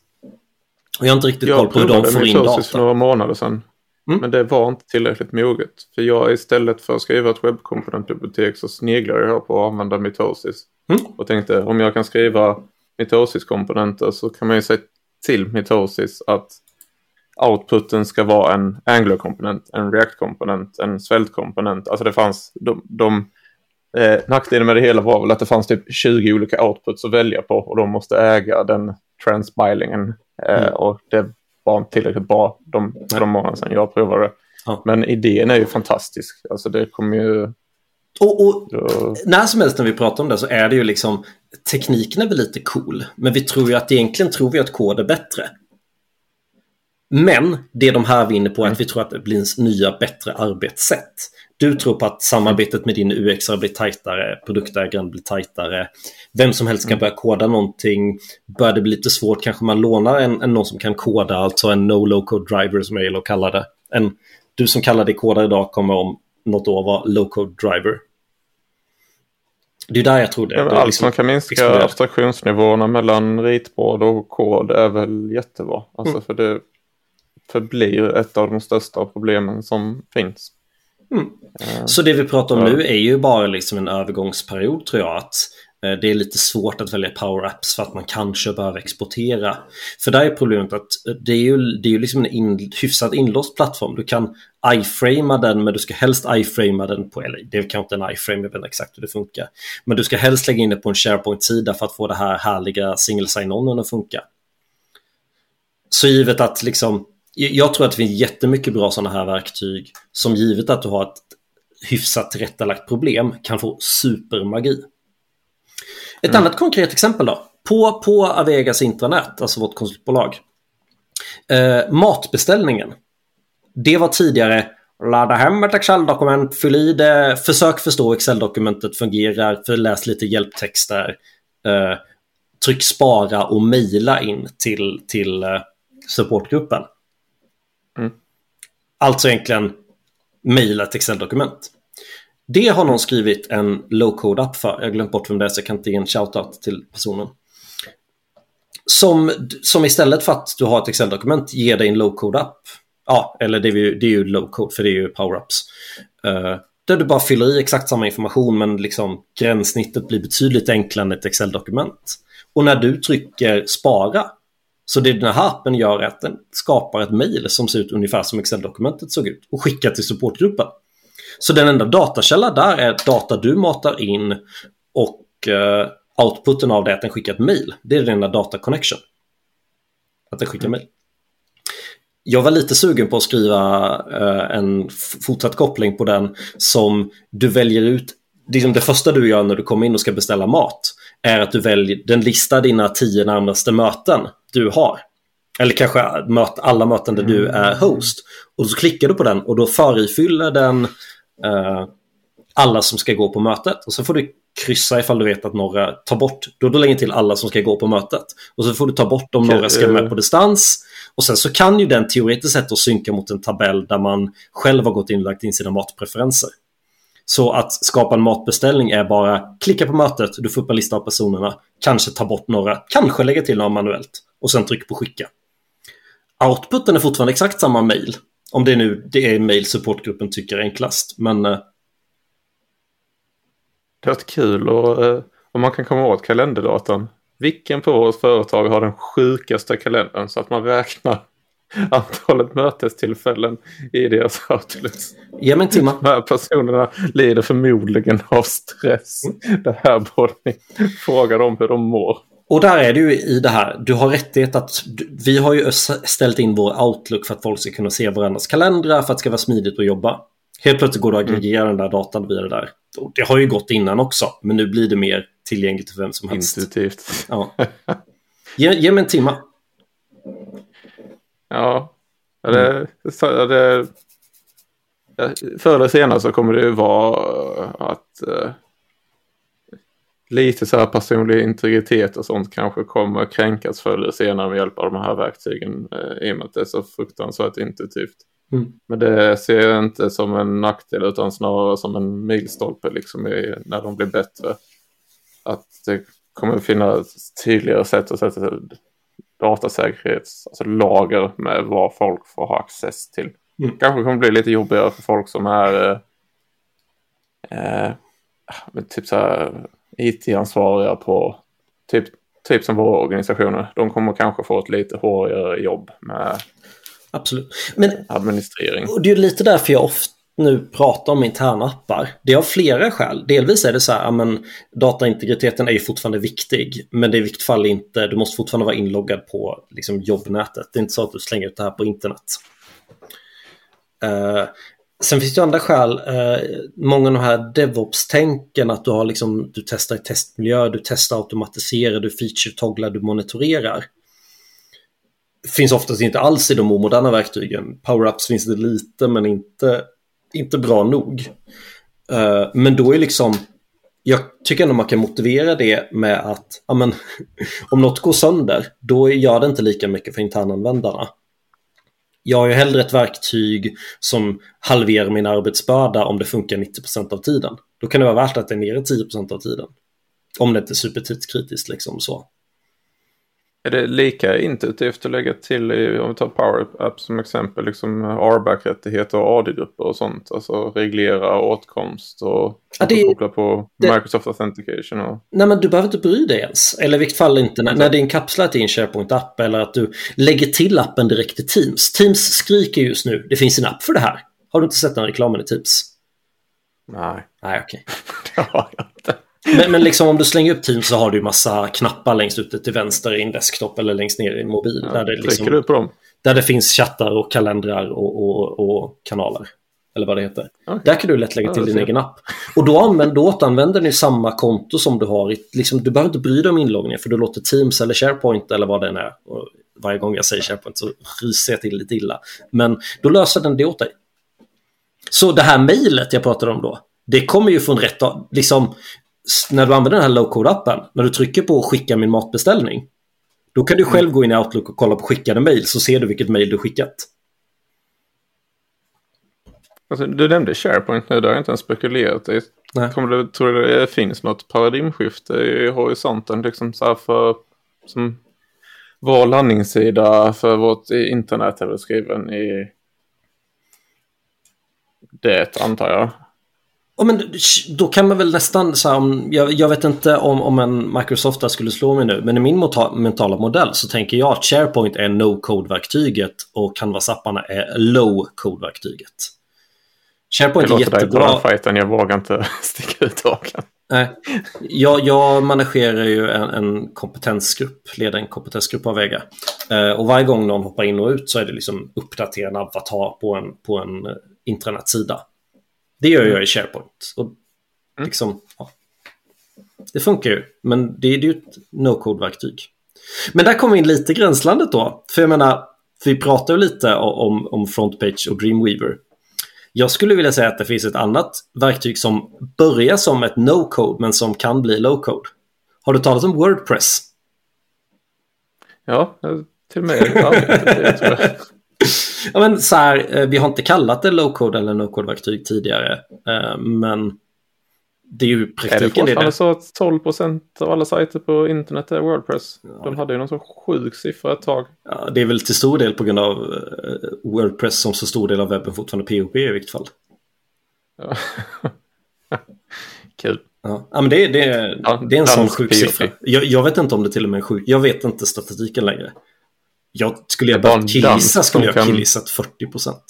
Och jag har inte riktigt koll Jag på hur de provade får in Mitosis för data. några månader sedan. Mm. Men det var inte tillräckligt moget. För jag istället för att skriva ett webbkomponentbibliotek så sneglade jag på att använda Mitosis. Mm. Och tänkte om jag kan skriva Mitosis-komponenter så kan man ju säga till Mitosis att outputen ska vara en Angular-komponent, en React-komponent, en Svelte-komponent. Alltså det fanns, de, de Eh, nackdelen med det hela var väl att det fanns typ 20 olika outputs att välja på och de måste äga den transbilingen. Eh, mm. Och det var tillräckligt bra de, de månader sedan jag provade. Ja. Men idén är ju fantastisk. Alltså det kommer ju... Och, och då... när som helst när vi pratar om det så är det ju liksom tekniken är väl lite cool. Men vi tror ju att egentligen tror vi att kod är bättre. Men det de här vinner på är att vi tror att det blir nya bättre arbetssätt. Du tror på att samarbetet med din UX blir tajtare, produktägaren blir tajtare. Vem som helst kan börja koda någonting. Börjar det bli lite svårt kanske man lånar en, en någon som kan koda, alltså en no-low-code driver som jag gillar att kalla det. En, du som kallar dig kodare idag kommer om något år vara low-code driver. Det är där jag tror det. Ja, allt liksom, man kan minska exploderar. abstraktionsnivåerna mellan ritbord och kod är väl jättebra. Alltså mm. för det förblir ett av de största problemen som finns. Mm. Uh, så det vi pratar om ja. nu är ju bara liksom en övergångsperiod tror jag. Att eh, det är lite svårt att välja power apps för att man kanske behöver exportera. För där är problemet att det är ju, det är ju liksom en in, hyfsat inlåst plattform. Du kan iframea den men du ska helst iframea den på, eller det är kanske inte en iframe, jag vet inte exakt hur det funkar. Men du ska helst lägga in det på en SharePoint-sida för att få det här härliga single sign-on att funka. Så givet att liksom jag tror att det finns jättemycket bra sådana här verktyg som givet att du har ett hyfsat tillrättalagt problem kan få supermagi. Ett mm. annat konkret exempel då. På, på Avegas intranät, alltså vårt konsultbolag. Eh, matbeställningen. Det var tidigare ladda hem ett Excel-dokument, fyll i det, försök förstå Excel-dokumentet fungerar, för läs lite hjälptexter. Eh, tryck spara och mejla in till, till eh, supportgruppen. Alltså egentligen mejla ett Excel-dokument. Det har någon skrivit en low-code-app för. Jag har glömt bort vem det är så jag kan inte ge en shout-out till personen. Som, som istället för att du har ett Excel-dokument ger dig en low-code-app. Ja, eller det är ju, det är ju low-code för det är ju power-ups. Uh, där du bara fyller i exakt samma information men liksom gränssnittet blir betydligt enklare än ett Excel-dokument. Och när du trycker spara så det den här appen gör är att den skapar ett mejl som ser ut ungefär som Excel-dokumentet såg ut och skickar till supportgruppen. Så den enda datakälla där är data du matar in och uh, outputen av det är att den skickar ett mejl. Det är den enda data connection. Att den skickar mm. mejl. Jag var lite sugen på att skriva uh, en fortsatt koppling på den som du väljer ut. Liksom det första du gör när du kommer in och ska beställa mat är att du väljer, den listar dina tio närmaste möten du har. Eller kanske alla möten där du är host. Och så klickar du på den och då förifyller den uh, alla som ska gå på mötet. Och så får du kryssa ifall du vet att några tar bort. Då, då lägger till alla som ska gå på mötet. Och så får du ta bort om några ska med på distans. Och sen så kan ju den teoretiskt sett synka mot en tabell där man själv har gått in och lagt in sina matpreferenser. Så att skapa en matbeställning är bara klicka på mötet, du får upp en lista av personerna, kanske ta bort några, kanske lägga till några manuellt och sen tryck på skicka. Outputen är fortfarande exakt samma mail. Om det nu det är mail supportgruppen tycker är enklast. Men... Eh, det är kul och eh, om man kan komma åt kalenderdatan. Vilken på vårt företag har den sjukaste kalendern så att man räknar antalet mötestillfällen i deras outlets. Ge mig en timme. De här personerna lider förmodligen av stress. Det här borde ni fråga dem hur de mår. Och där är det ju i det här, du har rättighet att, vi har ju ställt in vår Outlook för att folk ska kunna se varandras kalendrar för att det ska vara smidigt att jobba. Helt plötsligt går det att aggregera mm. den där datan via det där. Det har ju gått innan också, men nu blir det mer tillgängligt för vem som helst. Intuitivt. Ja. Ge, ge mig en timme. Ja, det, mm. det, förr eller senare så kommer det ju vara att uh, lite så här personlig integritet och sånt kanske kommer kränkas förr eller senare med hjälp av de här verktygen uh, i och med att det är så fruktansvärt intuitivt. Mm. Men det ser jag inte som en nackdel utan snarare som en milstolpe liksom i, när de blir bättre. Att det kommer finnas tydligare sätt att sätta datasäkerhetslager alltså med vad folk får ha access till. Mm. Kanske kommer bli lite jobbigare för folk som är eh, eh typ så här IT-ansvariga på typ, typ som våra organisationer. De kommer kanske få ett lite hårdare jobb med Absolut. Men, administrering. Och det är lite därför jag ofta nu prata om interna appar. Det är av flera skäl. Delvis är det så här, men dataintegriteten är ju fortfarande viktig, men det är i vilket fall inte, du måste fortfarande vara inloggad på liksom, jobbnätet. Det är inte så att du slänger ut det här på internet. Uh, sen finns det andra skäl. Uh, många av de här DevOps-tänken, att du, har liksom, du testar i testmiljö, du testar automatiserar, du feature-togglar, du monitorerar finns oftast inte alls i de omoderna verktygen. Power-ups finns det lite men inte, inte bra nog. Uh, men då är liksom, jag tycker ändå man kan motivera det med att ja, men, om något går sönder, då gör det inte lika mycket för internanvändarna. Jag har ju hellre ett verktyg som halverar min arbetsbörda om det funkar 90% av tiden. Då kan det vara värt att det är nere 10% av tiden. Om det inte är supertidskritiskt liksom så. Är det lika intuitivt att lägga till, i, om vi tar Power App som exempel, liksom RBAC-rättigheter och AD-grupper och sånt? Alltså reglera åtkomst och ja, det, koppla på det, Microsoft Authentication? Och... Nej, men du behöver inte bry dig ens. Eller i vilket fall inte när, när det är inkapslat i en SharePoint-app eller att du lägger till appen direkt i Teams. Teams skriker just nu, det finns en app för det här. Har du inte sett den reklamen i Teams? Nej. Nej, okej. Okay. Men, men liksom om du slänger upp Teams så har du massa knappar längst ute till vänster i en desktop eller längst ner i en mobil. Ja, där, det liksom, du på dem? där det finns chattar och kalendrar och, och, och kanaler. Eller vad det heter. Okay. Där kan du lätt lägga till ja, din egen app. Och då, använder, då återanvänder ni samma konto som du har. I, liksom, du behöver inte bry dig om inloggningen för du låter Teams eller SharePoint eller vad det än är. Och varje gång jag säger SharePoint så ryser jag till lite illa. Men då löser den det åt dig. Så det här mejlet jag pratade om då, det kommer ju från rätt... Liksom, när du använder den här low-code-appen, när du trycker på skicka min matbeställning, då kan du själv gå in i Outlook och kolla på skickade mejl så ser du vilket mejl du skickat. Alltså, du nämnde SharePoint nu, det har jag inte ens spekulerat i. Kommer du, tror du det finns något paradigmskifte i horisonten liksom så för som vår landningssida för vårt internet är skriven i det antar jag. Ja, men då kan man väl nästan, så här, om, jag, jag, vet inte om, om en Microsoft skulle slå mig nu, men i min mentala modell så tänker jag att SharePoint är no-code-verktyget och Canvas-apparna är low-code-verktyget. SharePoint är jättebra. Jag fighten, jag vågar inte sticka ut hakan. Nej, jag, jag managerar ju en, en, kompetensgrupp, leder en kompetensgrupp av Vega. Eh, och varje gång någon hoppar in och ut så är det liksom uppdatera en avatar på en, på en eh, intranetsida. Det gör jag i SharePoint. Och mm. liksom, ja. Det funkar ju, men det är ju ett no-code-verktyg. Men där kommer vi in lite i gränslandet då. För jag menar, vi pratar ju lite om, om Frontpage och Dreamweaver. Jag skulle vilja säga att det finns ett annat verktyg som börjar som ett no-code men som kan bli low-code. Har du talat om Wordpress? Ja, till och med. Jag. ja, men så här, eh, vi har inte kallat det low-code eller no-code-verktyg tidigare. Eh, men det är ju praktiken är det. Så att 12% av alla sajter på internet är Wordpress? Ja. De hade ju någon så sjuk siffra ett tag. Ja, det är väl till stor del på grund av eh, Wordpress som så stor del av webben fortfarande POP i vilket fall. Ja. Kul. Ja. ja, men det, det, det är en sån sjuk POP. siffra. Jag, jag, vet inte om det till och med är sjuk. Jag vet inte statistiken längre. Jag, skulle jag börjat killgissa skulle jag killgissat 40 procent.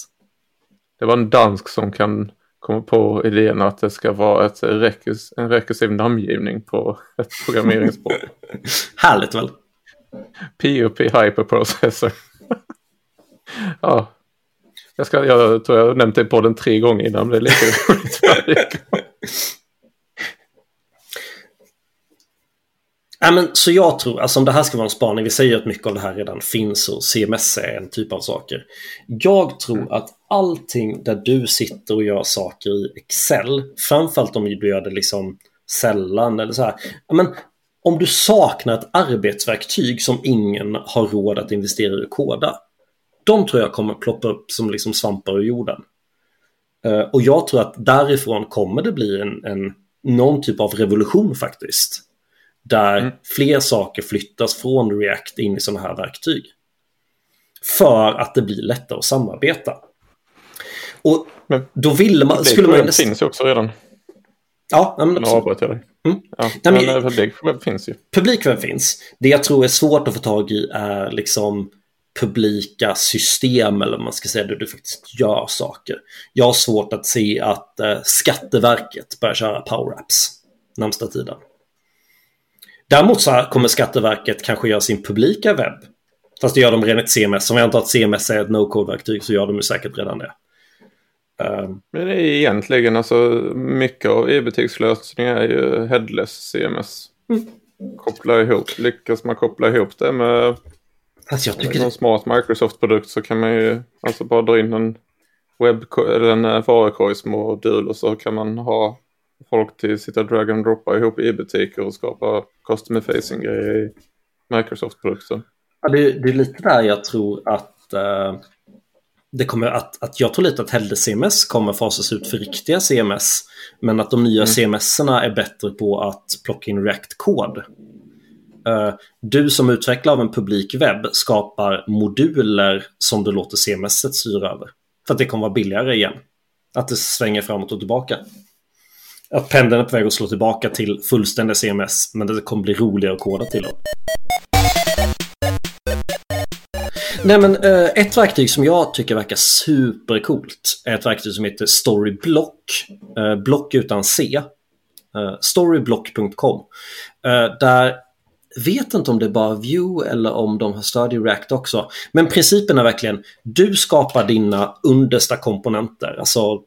Det var en dansk som kan komma på idén att det ska vara ett rekus, en rekursiv namngivning på ett programmeringsspråk. Härligt väl? POP Hyperprocessor. ja. Jag, ska, jag tror jag nämnt det på den tre gånger innan det är lika roligt Ja, men, så jag tror, alltså om det här ska vara en spaning, vi säger att mycket av det här redan finns och CMS är en typ av saker. Jag tror mm. att allting där du sitter och gör saker i Excel, framförallt om du gör det liksom sällan eller så här. Ja, men, om du saknar ett arbetsverktyg som ingen har råd att investera i och koda. De tror jag kommer ploppa upp som liksom svampar ur jorden. Uh, och jag tror att därifrån kommer det bli en, en någon typ av revolution faktiskt. Där mm. fler saker flyttas från React in i sådana här verktyg. För att det blir lättare att samarbeta. Och men, då ville man... Skulle man nästan... finns ju också redan. Ja, men absolut. avbröt jag dig. Mm. Ja, men, men publikwebb finns ju. Publikwebb finns. Det jag tror är svårt att få tag i är liksom publika system eller vad man ska säga där du faktiskt gör saker. Jag har svårt att se att eh, Skatteverket börjar köra Power Apps närmsta tiden. Däremot så kommer Skatteverket kanske göra sin publika webb. Fast det gör de redan ett CMS. Om jag antar att CMS är ett no-code-verktyg så gör de säkert redan det. Um, Men det är egentligen alltså mycket av e-butikslösningar är ju headless CMS. Mm. Koppla ihop, lyckas man koppla ihop det med Fast jag tycker... någon smart Microsoft-produkt så kan man ju alltså bara dra in en webb eller en varukorgsmodul och så kan man ha folk till sitta drag and droppa ihop e-butiker och skapa custom facing grejer i Microsoft-produkter. Ja, det, det, är lite där jag tror att uh, det kommer att, att jag tror lite att hellre CMS kommer fasas ut för riktiga CMS. Men att de nya mm. CMS-erna är bättre på att plocka in React-kod. Uh, du som utvecklare av en publik webb skapar moduler som du låter CMS styra över. För att det kommer vara billigare igen. Att det svänger framåt och tillbaka. Att pendeln är på väg att slå tillbaka till fullständiga CMS. Men det kommer bli roligare att koda till dem. Nej men eh, ett verktyg som jag tycker verkar supercoolt är ett verktyg som heter Storyblock. Eh, block utan C. Eh, Storyblock.com. Där vet inte om det är bara Vue eller om de har stöd i React också. Men principen är verkligen du skapar dina understa komponenter, alltså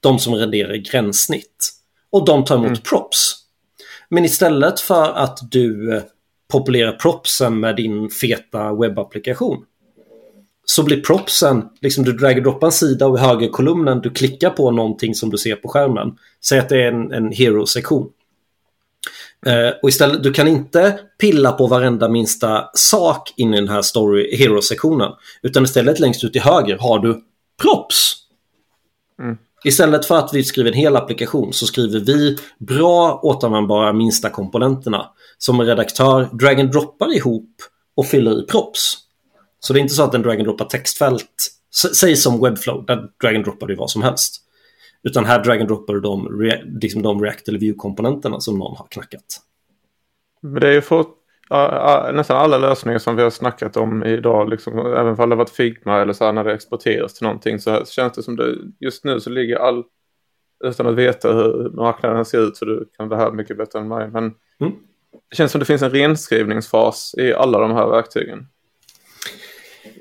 de som renderar gränssnitt. Och de tar emot mm. props. Men istället för att du populera propsen med din feta webbapplikation. Så blir propsen, liksom du drag droppar en sida och i högerkolumnen du klickar på någonting som du ser på skärmen. Säg att det är en, en hero-sektion. Uh, och istället, du kan inte pilla på varenda minsta sak in i den här story hero-sektionen. Utan istället längst ut till höger har du props. Mm. Istället för att vi skriver en hel applikation så skriver vi bra återanvändbara minsta komponenterna som en redaktör drag and droppar ihop och fyller i props. Så det är inte så att den drag and droppar textfält, säg som Webflow, där drag and droppar du vad som helst. Utan här drag and droppar du de, liksom de React eller View-komponenterna som någon har knackat. Men det är ju för nästan alla lösningar som vi har snackat om idag, liksom, även om det varit Figma eller så här när det exporteras till någonting så här, känns det som det just nu så ligger all, utan att veta hur marknaden ser ut så du kan det här mycket bättre än mig, men mm. det känns som det finns en renskrivningsfas i alla de här verktygen.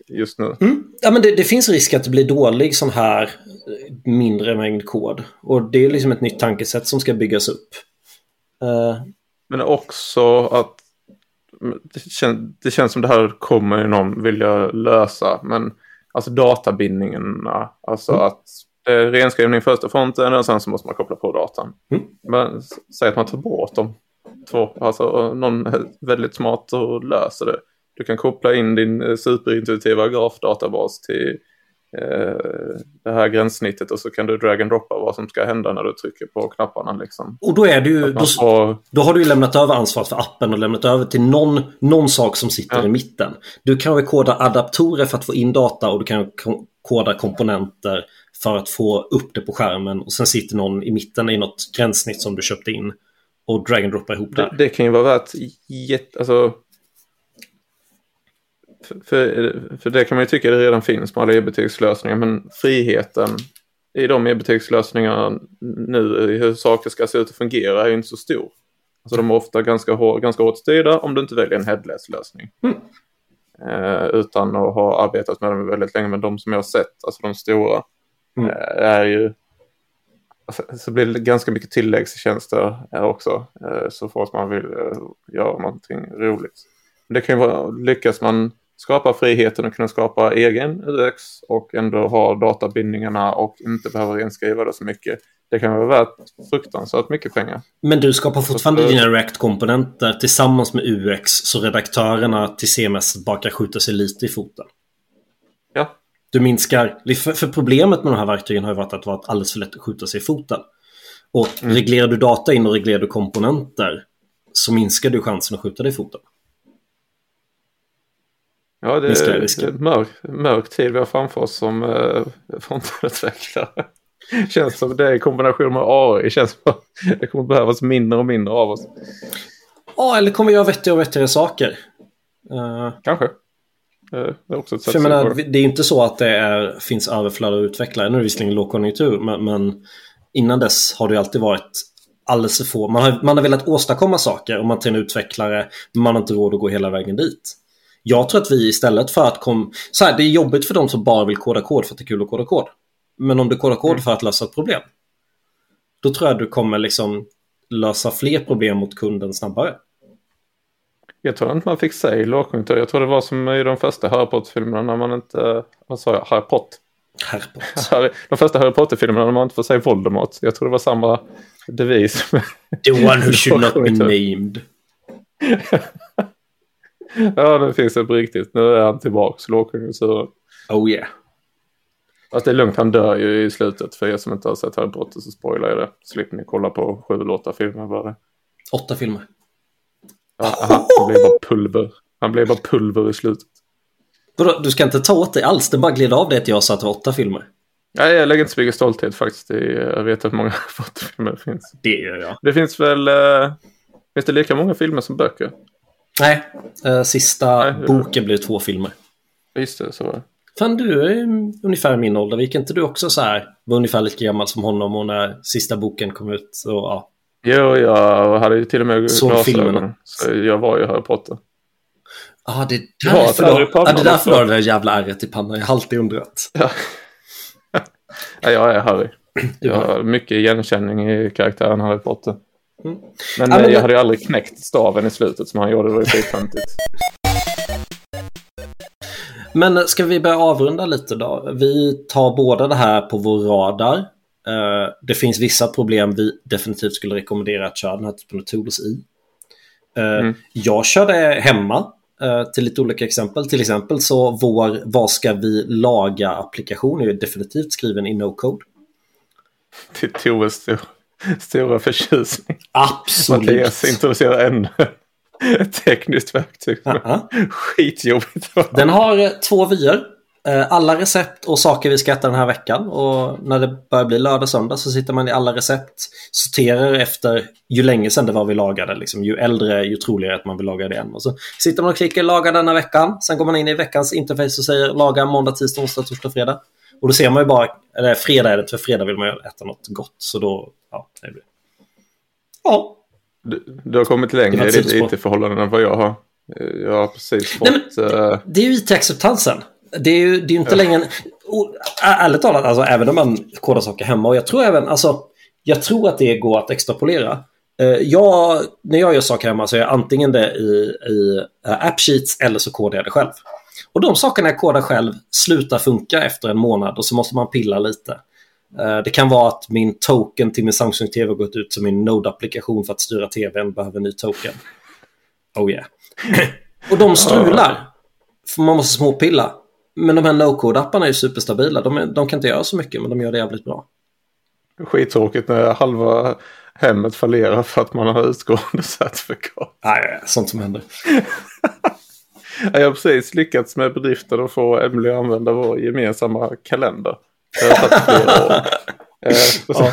Just nu. Mm. Ja, men det, det, finns risk att det blir dålig sån här mindre mängd kod. Och det är liksom ett nytt tankesätt som ska byggas upp. Uh... Men också att det, kän, det känns som det här kommer någon vilja lösa. Men alltså databindningarna, alltså mm. att det är renskrivning först och fronten och sen så måste man koppla på datan. Mm. Men säg att man tar bort dem två, alltså någon är väldigt smart och löser det. Du kan koppla in din superintuitiva grafdatabas till Eh, det här gränssnittet och så kan du drag and droppa vad som ska hända när du trycker på knapparna. Liksom. Och då är du då, får... då har du lämnat över ansvaret för appen och lämnat över till någon, någon sak som sitter ja. i mitten. Du kan väl koda adaptorer för att få in data och du kan koda komponenter för att få upp det på skärmen och sen sitter någon i mitten i något gränssnitt som du köpte in och drag and droppa ihop det. Det kan ju vara värt jätte, alltså för, för det kan man ju tycka det redan finns på alla e-butikslösningar, men friheten i de e-butikslösningarna nu i hur saker ska se ut och fungera är ju inte så stor. Alltså de är ofta ganska, hår, ganska hårt styrda om du inte väljer en headless-lösning. Mm. Eh, utan att ha arbetat med dem väldigt länge, men de som jag har sett, alltså de stora, mm. eh, är ju alltså, så blir det ganska mycket tilläggstjänster också eh, så fort man vill eh, göra någonting roligt. Det kan ju vara, lyckas man skapa friheten att kunna skapa egen UX och ändå ha databindningarna och inte behöva renskriva det så mycket. Det kan vara värt fruktansvärt mycket pengar. Men du skapar fortfarande dina React-komponenter tillsammans med UX så redaktörerna till CMS bara kan skjuta sig lite i foten. Ja. Du minskar, för, problemet med de här verktygen har ju varit att det varit alldeles för lätt att skjuta sig i foten. Och mm. reglerar du data in och reglerar du komponenter så minskar du chansen att skjuta dig i foten. Ja, det är en mörk, mörk tid vi har framför oss som eh, frontenutvecklare. känns som det i kombination med AI känns som det kommer behövas mindre och mindre av oss. Ja, eller kommer vi göra vettigare och vettigare saker. Uh, Kanske. Det är också ett sätt För jag menar, det. det är ju inte så att det är, finns överflöd av utvecklare. Nu är det visserligen lågkonjunktur, men, men innan dess har det alltid varit alldeles för få. Man har, man har velat åstadkomma saker om man till en utvecklare, men man har inte råd att gå hela vägen dit. Jag tror att vi istället för att kom... Så här, det är jobbigt för de som bara vill koda kod för att det är kul att koda kod. Men om du kodar kod för att lösa ett problem, då tror jag du kommer liksom lösa fler problem mot kunden snabbare. Jag tror inte man fick säga lågkonjunktur. Jag tror det var som i de första Harry Potter-filmerna när man inte... Vad sa jag? Harry Potter. Harry- De första Harry Potter-filmerna när man inte får säga Voldemort. Jag tror det var samma devis. The one who should not be named. ja, det finns det på riktigt. Nu är han tillbaks, lågkonjunkturen. Oh yeah. Fast det är lugnt, han dör ju i slutet. För er som inte har sett Harry Potter så spoilar jag det. Slipper ni kolla på sju eller åtta filmer bara. Åtta filmer. Ja, han, han blir bara pulver. Han blir bara pulver i slutet. Du ska inte ta åt dig alls, det bara gled av det att jag sa att det var åtta filmer. Nej, jag lägger inte så mycket stolthet faktiskt. i- Jag vet att många Harry Potter-filmer finns. Det gör jag. Det finns väl... Eh, finns det lika många filmer som böcker? Nej, eh, sista Nej, boken blev två filmer. Visst det, så var det. Fan, du är mm, ungefär min ålder. Gick inte du också så här, var ungefär lika gammal som honom och när sista boken kom ut? Så, ja. Jo, jag hade ju till och med Såg glasögon. filmerna. Så jag var ju Harry Potter. Ah, det är Ja, därför där är du pannan ja, det är därför har det där jävla ärret i pannan. Jag har alltid undrat. Ja. ja, jag är Harry. Jag har- har mycket igenkänning i karaktären Harry Potter. Mm. Men, Ja, men jag hade ju aldrig knäckt staven i slutet som han gjorde. Det var ju skittöntigt. Men ska vi börja avrunda lite då? Vi tar båda det här på vår radar. Eh, det finns vissa problem vi definitivt skulle rekommendera att köra den här typen av tools i. Eh, Mm. Jag körde hemma eh, till lite olika exempel. Till exempel så vår Vad ska vi laga-applikation är ju definitivt skriven i no-code. Till Toves stor, stora förtjusning. Absolut. Mattias introducerar ännu ett tekniskt verktyg. Uh-uh. Skitjobbigt. Den har eh, två vyer. Eh, Alla recept och saker vi ska äta den här veckan. Och när det börjar bli lördag söndag så sitter man i alla recept. Sorterar efter ju länge sedan det var vi lagade. Liksom. Ju äldre, ju troligare att man vill laga det igen. Och så sitter man och klickar laga denna veckan. Sen går man in i veckans interface och säger laga måndag, tisdag, onsdag, torsdag, fredag. Och då ser man ju bara, eller fredag är det, för fredag vill man ju äta något gott. Så då, ja, det blir Ja, Du, du har kommit Det längre i ditt. IT-förhållande än vad jag har. Jag har precis fått... Nej, eh, Det är ju IT-acceptansen. Det är ju det är ju inte längre... Och, ärligt talat, alltså, även om man kodar saker hemma. Och jag tror även, alltså, jag tror att det går att extrapolera. Eh, jag, när jag gör saker hemma så är jag antingen det i, i uh, AppSheets eller så kodar jag det själv. Och de sakerna jag kodar själv slutar funka efter en månad och så måste man pilla lite. Eh, Det kan vara att min token till min Samsung TV har gått ut som min Node-applikation för att styra TVn behöver en ny token. Oh yeah. och de strular. För man måste småpilla. Men de här no-code-apparna är ju superstabila. De, är, de kan inte göra så mycket, men de gör det jävligt bra. Skittråkigt när halva hemmet fallerar för att man har utgående certifikat. Nej, sånt som händer. Jag har precis lyckats med bedriften att få Emily att använda vår gemensamma kalender. Det har tagit flera år. Eh, och, sen,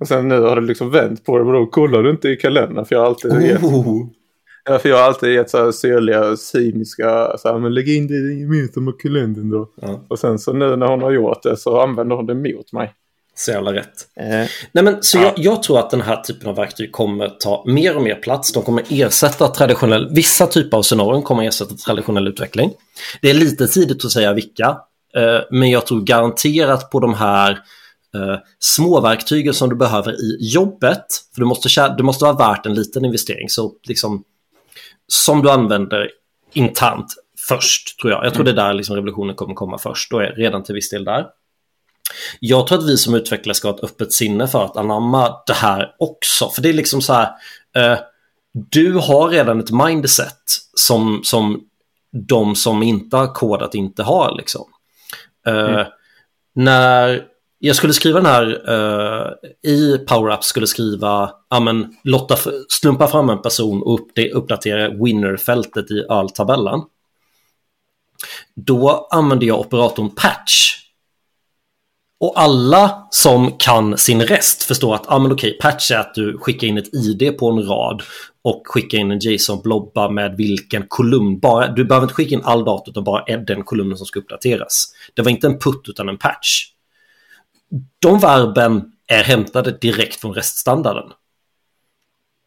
och sen nu har det liksom vänt på det. Men då kollar du inte i kalendern. För jag har alltid gett, Oh. ja, för jag har alltid gett så här syrliga, cyniska, så här, men lägg in det i den gemensamma kalendern då. Ja, Och sen så nu när hon har gjort det så använder hon det mot mig. Så jävla rätt. Eh, Nej, men, så Ja. jag, jag tror att den här typen av verktyg kommer ta mer och mer plats. De kommer ersätta traditionell, vissa typer av scenarion kommer ersätta traditionell utveckling. Det är lite tidigt att säga vilka, eh, men jag tror garanterat på de här eh, små verktygen som du behöver i jobbet. För du måste, det måste vara värt en liten investering. Så liksom, som du använder internt först, tror jag. Jag tror det är där liksom revolutionen kommer komma först och är redan till viss del där. Jag tror att vi som utvecklare ska ha ett öppet sinne för att anamma det här också. För det är liksom så här, eh, du har redan ett mindset som, som de som inte har kodat inte har. Liksom. Eh, När jag skulle skriva den här, eh, i PowerUp skulle skriva, ja men Lotta slumpa fram en person och upp- uppdatera winner-fältet i öltabellen. Då använde jag operatorn patch. Och alla som kan sin rest förstår att ah, men okej, patch är att du skickar in ett ID på en rad och skickar in en JSON-blobba med vilken kolumn. Bara, du behöver inte skicka in all data utan bara den kolumnen som ska uppdateras. Det var inte en putt utan en patch. De verben är hämtade direkt från reststandarden.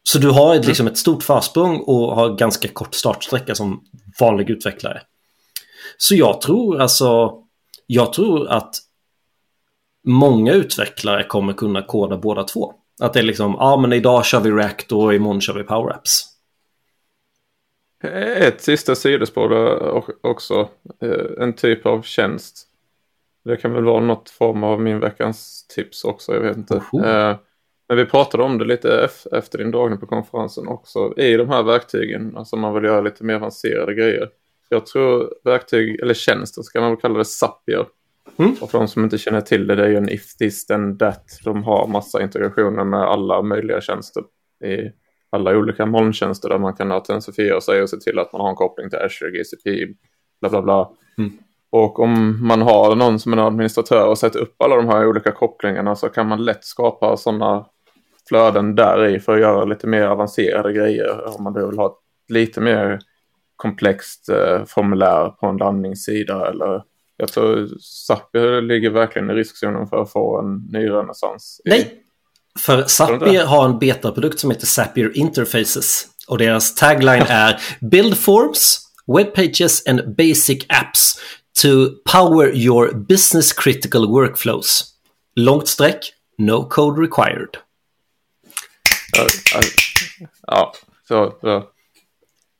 Så du har ett, liksom ett stort försprång och har ganska kort startsträcka som vanlig utvecklare. Så jag tror alltså, jag tror att många utvecklare kommer kunna koda båda två. Att det är liksom, ja men idag kör vi React och imorgon kör vi Power Apps. Ett sista sidospår också. Eh, en typ av tjänst. Det kan väl vara något form av min veckans tips också, jag vet inte. Uh Men vi pratade om det lite efter din dragning på konferensen också. I de här verktygen, alltså man vill göra lite mer avancerade grejer. Jag tror verktyg, eller tjänster ska man väl kalla det, Zapier. Mm. Och för de som inte känner till det, det är ju en if this then that. De har massa integrationer med alla möjliga tjänster i alla olika molntjänster där man kan autentifiera sig och se till att man har en koppling till Azure, GCP, bla bla bla. Mm. Och om man har någon som är administratör och sätter upp alla de här olika kopplingarna så kan man lätt skapa sådana flöden där i för att göra lite mer avancerade grejer. Om man då vill ha ett lite mer komplext eh, formulär på en landningssida eller jag tror Zapier ligger verkligen i riskzonen för att få en ny renässans. Nej, för Zapier har en betaprodukt som heter Zapier Interfaces och deras tagline är Build forms, web pages and basic apps to power your business critical workflows. Långt streck, no code required. Ja, ja så, så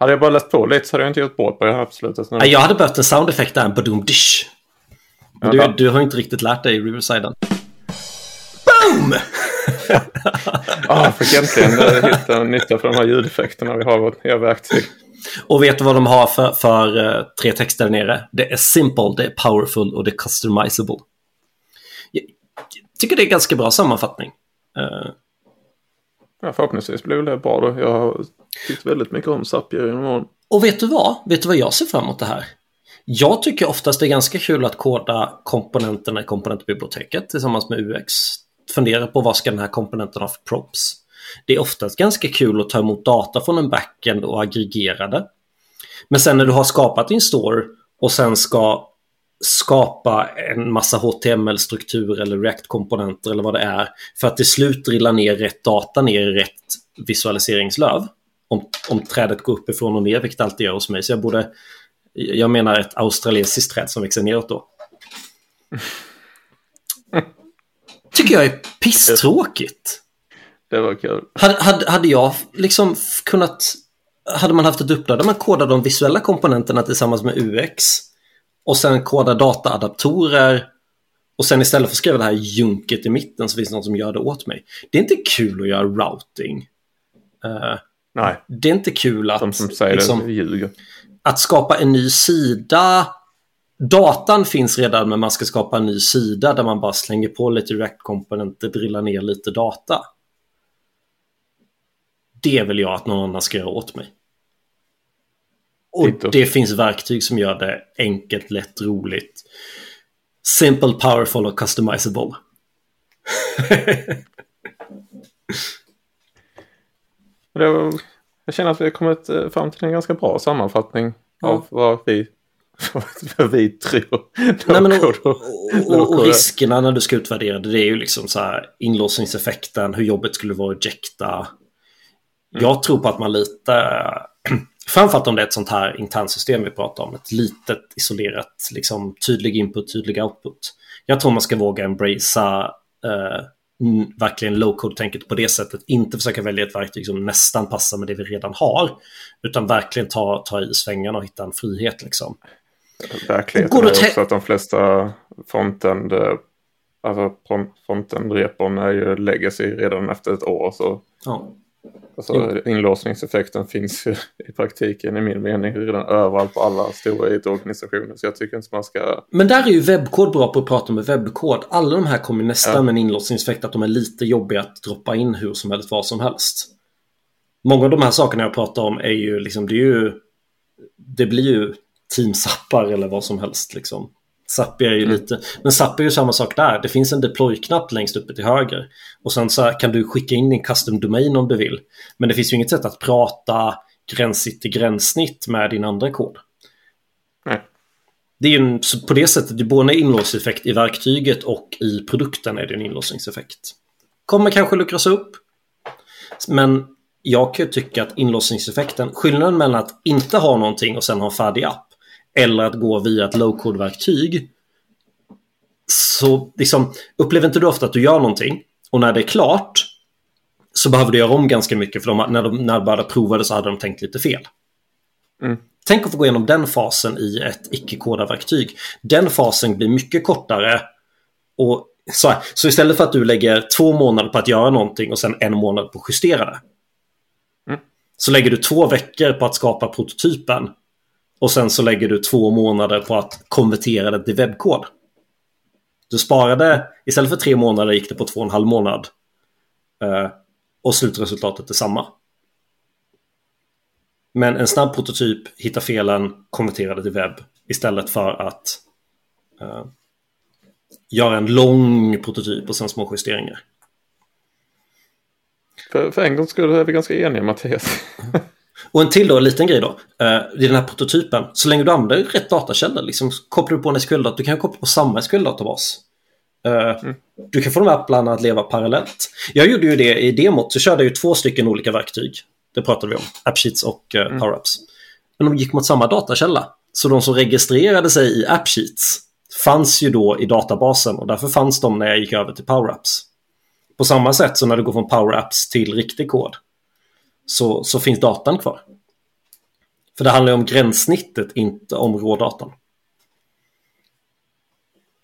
hade jag bara läst på lite så hade jag inte gjort bort på det här absolut. Jag hade behövt en soundeffekt där, badum dish. Du, du har inte riktigt lärt dig Riversiden. Boom! ah, jag fick äntligen eh, hitta nytta för de här ljudeffekterna vi har i vårt nya verktyg. Och vet du vad de har för, för uh, tre texter där nere? Det är simple, det är powerful och det är customizable. Jag, tycker det är en ganska bra sammanfattning. Uh, Ja, förhoppningsvis blir det bra då. Jag har tyckt väldigt mycket om Zapier genom åren. Och vet du vad? Vet du vad jag ser fram emot det här? Jag tycker oftast det är ganska kul att koda komponenterna i komponentbiblioteket tillsammans med UX. Fundera på vad ska den här komponenten ha för props. Det är oftast ganska kul att ta emot data från en backend och aggregera det. Men sen när du har skapat din store och sen ska skapa en massa HTML-struktur eller React-komponenter eller vad det är för att till slut drilla ner rätt data ner i rätt visualiseringslöv. Om, om trädet går uppifrån och ner, vilket alltid gör hos mig. Så jag borde, jag menar ett australiensiskt träd som växer neråt då. Tycker jag är pisstråkigt. Det var kul. Hade, hade, hade jag liksom kunnat... Hade man haft ett uppdrag där man kodar de visuella komponenterna tillsammans med UX och sen koda dataadaptorer och sen istället för att skriva det här junket i mitten så finns det någon som gör det åt mig. Det är inte kul att göra routing. Uh, Nej. Det är inte kul att... De som säger liksom, det ljuger. Att skapa en ny sida. Datan finns redan men man ska skapa en ny sida där man bara slänger på lite React-komponenter, drillar ner lite data. Det vill jag att någon annan ska göra åt mig. Och det finns verktyg som gör det enkelt, lätt, roligt. Simple, powerful och customizable. jag känner att vi har kommit eh, fram till en ganska bra sammanfattning ja. av vad vi, vad vi tror. Nej, men och, och, och, och, riskerna när du ska utvärdera det, det är ju liksom så här inlåsningseffekten, hur jobbet skulle vara att ejecta. Mm. Jag tror på att man lite Framförallt om det är ett sånt här internsystem vi pratar om. Ett litet isolerat, liksom tydlig input, tydlig output. Jag tror man ska våga embracea eh, verkligen low-code-tänket på det sättet. Inte försöka välja ett verktyg som nästan passar med det vi redan har. Utan verkligen ta, ta i svängarna och hitta en frihet liksom. Verkligheten är också att de flesta frontend, eh, alltså frontend-repon är ju legacy redan efter ett år. Så ja. Alltså. Inlåsningseffekten finns ju i praktiken i min mening redan överallt på alla stora IT-organisationer. Så jag tycker inte man ska... Men där är ju webbkod bra på att prata med webbkod. Alla de här kommer nästan ja. med en inlåsningseffekt att de är lite jobbiga att droppa in hur som helst, vad som helst. Många av de här sakerna jag pratar om är ju liksom, det är ju... Det blir ju Teams-appar eller vad som helst liksom. Zapier är ju mm. lite, men Zapier är samma sak där. Det finns en deploy-knapp längst uppe till höger. Och sen så kan du skicka in din custom domain om du vill. Men det finns ju inget sätt att prata gränssnitt till gränssnitt med din andra kod. Nej. Det är ju en, på det sättet, det är både en inlåsningseffekt i verktyget och i produkten är det en inlåsningseffekt. Kommer kanske luckras upp. Men jag kan tycka att inlåsningseffekten, skillnaden mellan att inte ha någonting och sen ha en färdig app eller att gå via ett low-code-verktyg. Så liksom, upplever inte du ofta att du gör någonting och när det är klart så behöver du göra om ganska mycket för de, när de, när de började prova det så hade de tänkt lite fel. Mm. Tänk att få gå igenom den fasen i ett icke-kodarverktyg. Den fasen blir mycket kortare. Och så, här, så istället för att du lägger två månader på att göra någonting och sen en månad på att justera det. Mm. Så lägger du två veckor på att skapa prototypen. Och sen så lägger du två månader på att konvertera det till webbkod. Du sparade, istället för tre månader gick det på två och en halv månad. Uh, och slutresultatet är samma. Men en snabb prototyp hittar felen, konverterar det till webb istället för att uh, göra en lång prototyp och sen små justeringar. För, för en gång skulle är vi ganska eniga Mattias. Och en till då, en liten grej då. Uh, I den här prototypen, så länge du använder rätt datakällor, liksom kopplar du på en SQL-dator, du kan koppla på samma SQL-databas. Uh, mm. Du kan få de här applarna att leva parallellt. Jag gjorde ju det i demot, så körde jag ju två stycken olika verktyg. Det pratade vi om, AppSheets och uh, mm. PowerApps. Men de gick mot samma datakälla. Så de som registrerade sig i AppSheets fanns ju då i databasen och därför fanns de när jag gick över till PowerApps. På samma sätt som när du går från PowerApps till riktig kod så, så finns datan kvar. För det handlar ju om gränssnittet, inte om rådatan.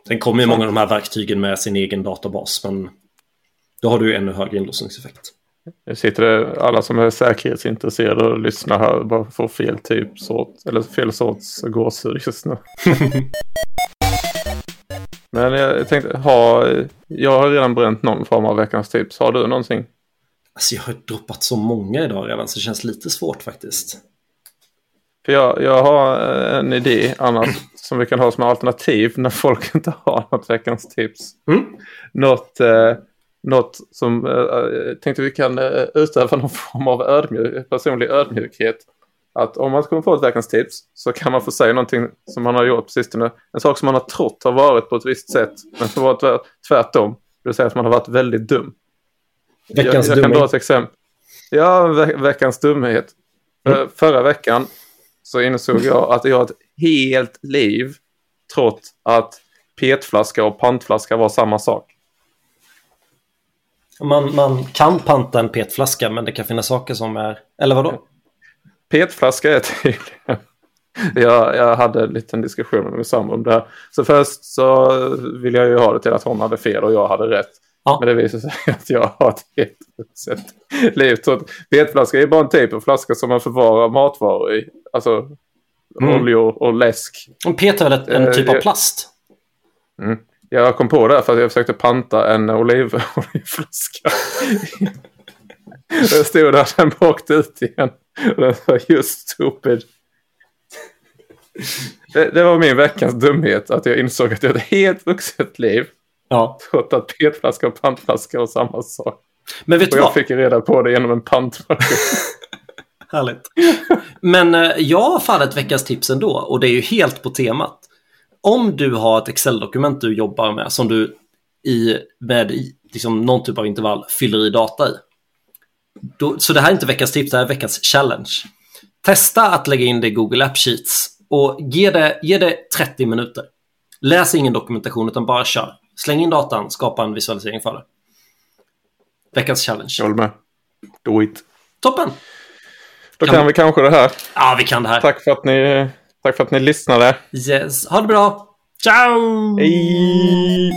Sen kommer ju många av de här verktygen med sin egen databas, men då har du ju ännu högre inlåsningseffekt. Nu sitter det alla som är säkerhetsintresserade och lyssnar här och bara får fel typ sort, eller fel sorts gåshud just nu. Men jag tänkte, ha, jag har redan bränt någon form av veckans tips. Har du någonting? Alltså jag har droppat så många idag redan så det känns lite svårt faktiskt. För jag, jag har en idé annars som vi kan ha som alternativ när folk inte har något veckans tips. Mm. Något, eh, något som eh, tänkte vi kan eh, utöva någon form av ödmjuk, personlig ödmjukhet. Att om man kommer få ett veckans tips så kan man få säga någonting som man har gjort på sistone. En sak som man har trott har varit på ett visst sätt men som varit tvärtom. Det vill säga att man har varit väldigt dum. Veckans jag, jag kan dra ett exempel. Ja, ve veckans dumhet. Mm. Förra veckan så insåg jag att jag har ett helt liv trott att petflaska och pantflaska var samma sak. Man, man kan panta en petflaska men det kan finnas saker som är... Eller vadå? Petflaska är tydligen... Jag, jag hade en liten diskussion med Sam om det här. Så först så ville jag ju ha det till att hon hade fel och jag hade rätt. Ja. Men det visar sig att jag har ett helt vuxet liv. petflaska är bara en typ av flaska som man förvarar matvaror i. Alltså mm. oljor och läsk. Och pet är väl ett, en typ av plast? Mm. Jag kom på det för att jag försökte panta en olivolje ฟ -flaska. jag stod där, den åkte ut igen. Och den var just stupid. Det, det, var min veckans dumhet att jag insåg att jag hade ett helt vuxet liv. Ja. Trots att petflaska och pantflaska var samma sak. Men vet och du jag fick reda på det genom en pantmaskin. Härligt. Men eh, jag har fan ett veckans tips ändå och det är ju helt på temat. Om du har ett Excel-dokument du jobbar med som du i, med liksom, någon typ av intervall fyller i data i. Då, så det här är inte veckans tips, det här är veckans challenge. Testa att lägga in det i Google App Sheets och ge det, ge det 30 minuter. Läs ingen dokumentation utan bara kör. Släng in datan, skapa en visualisering för det. Veckans challenge. Jag håller med. Do it. Toppen! Då kan, kan vi kanske det här. Ja, vi kan det här. Tack för att ni, tack för att ni lyssnade. Yes. Ha det bra. Ciao! Hej!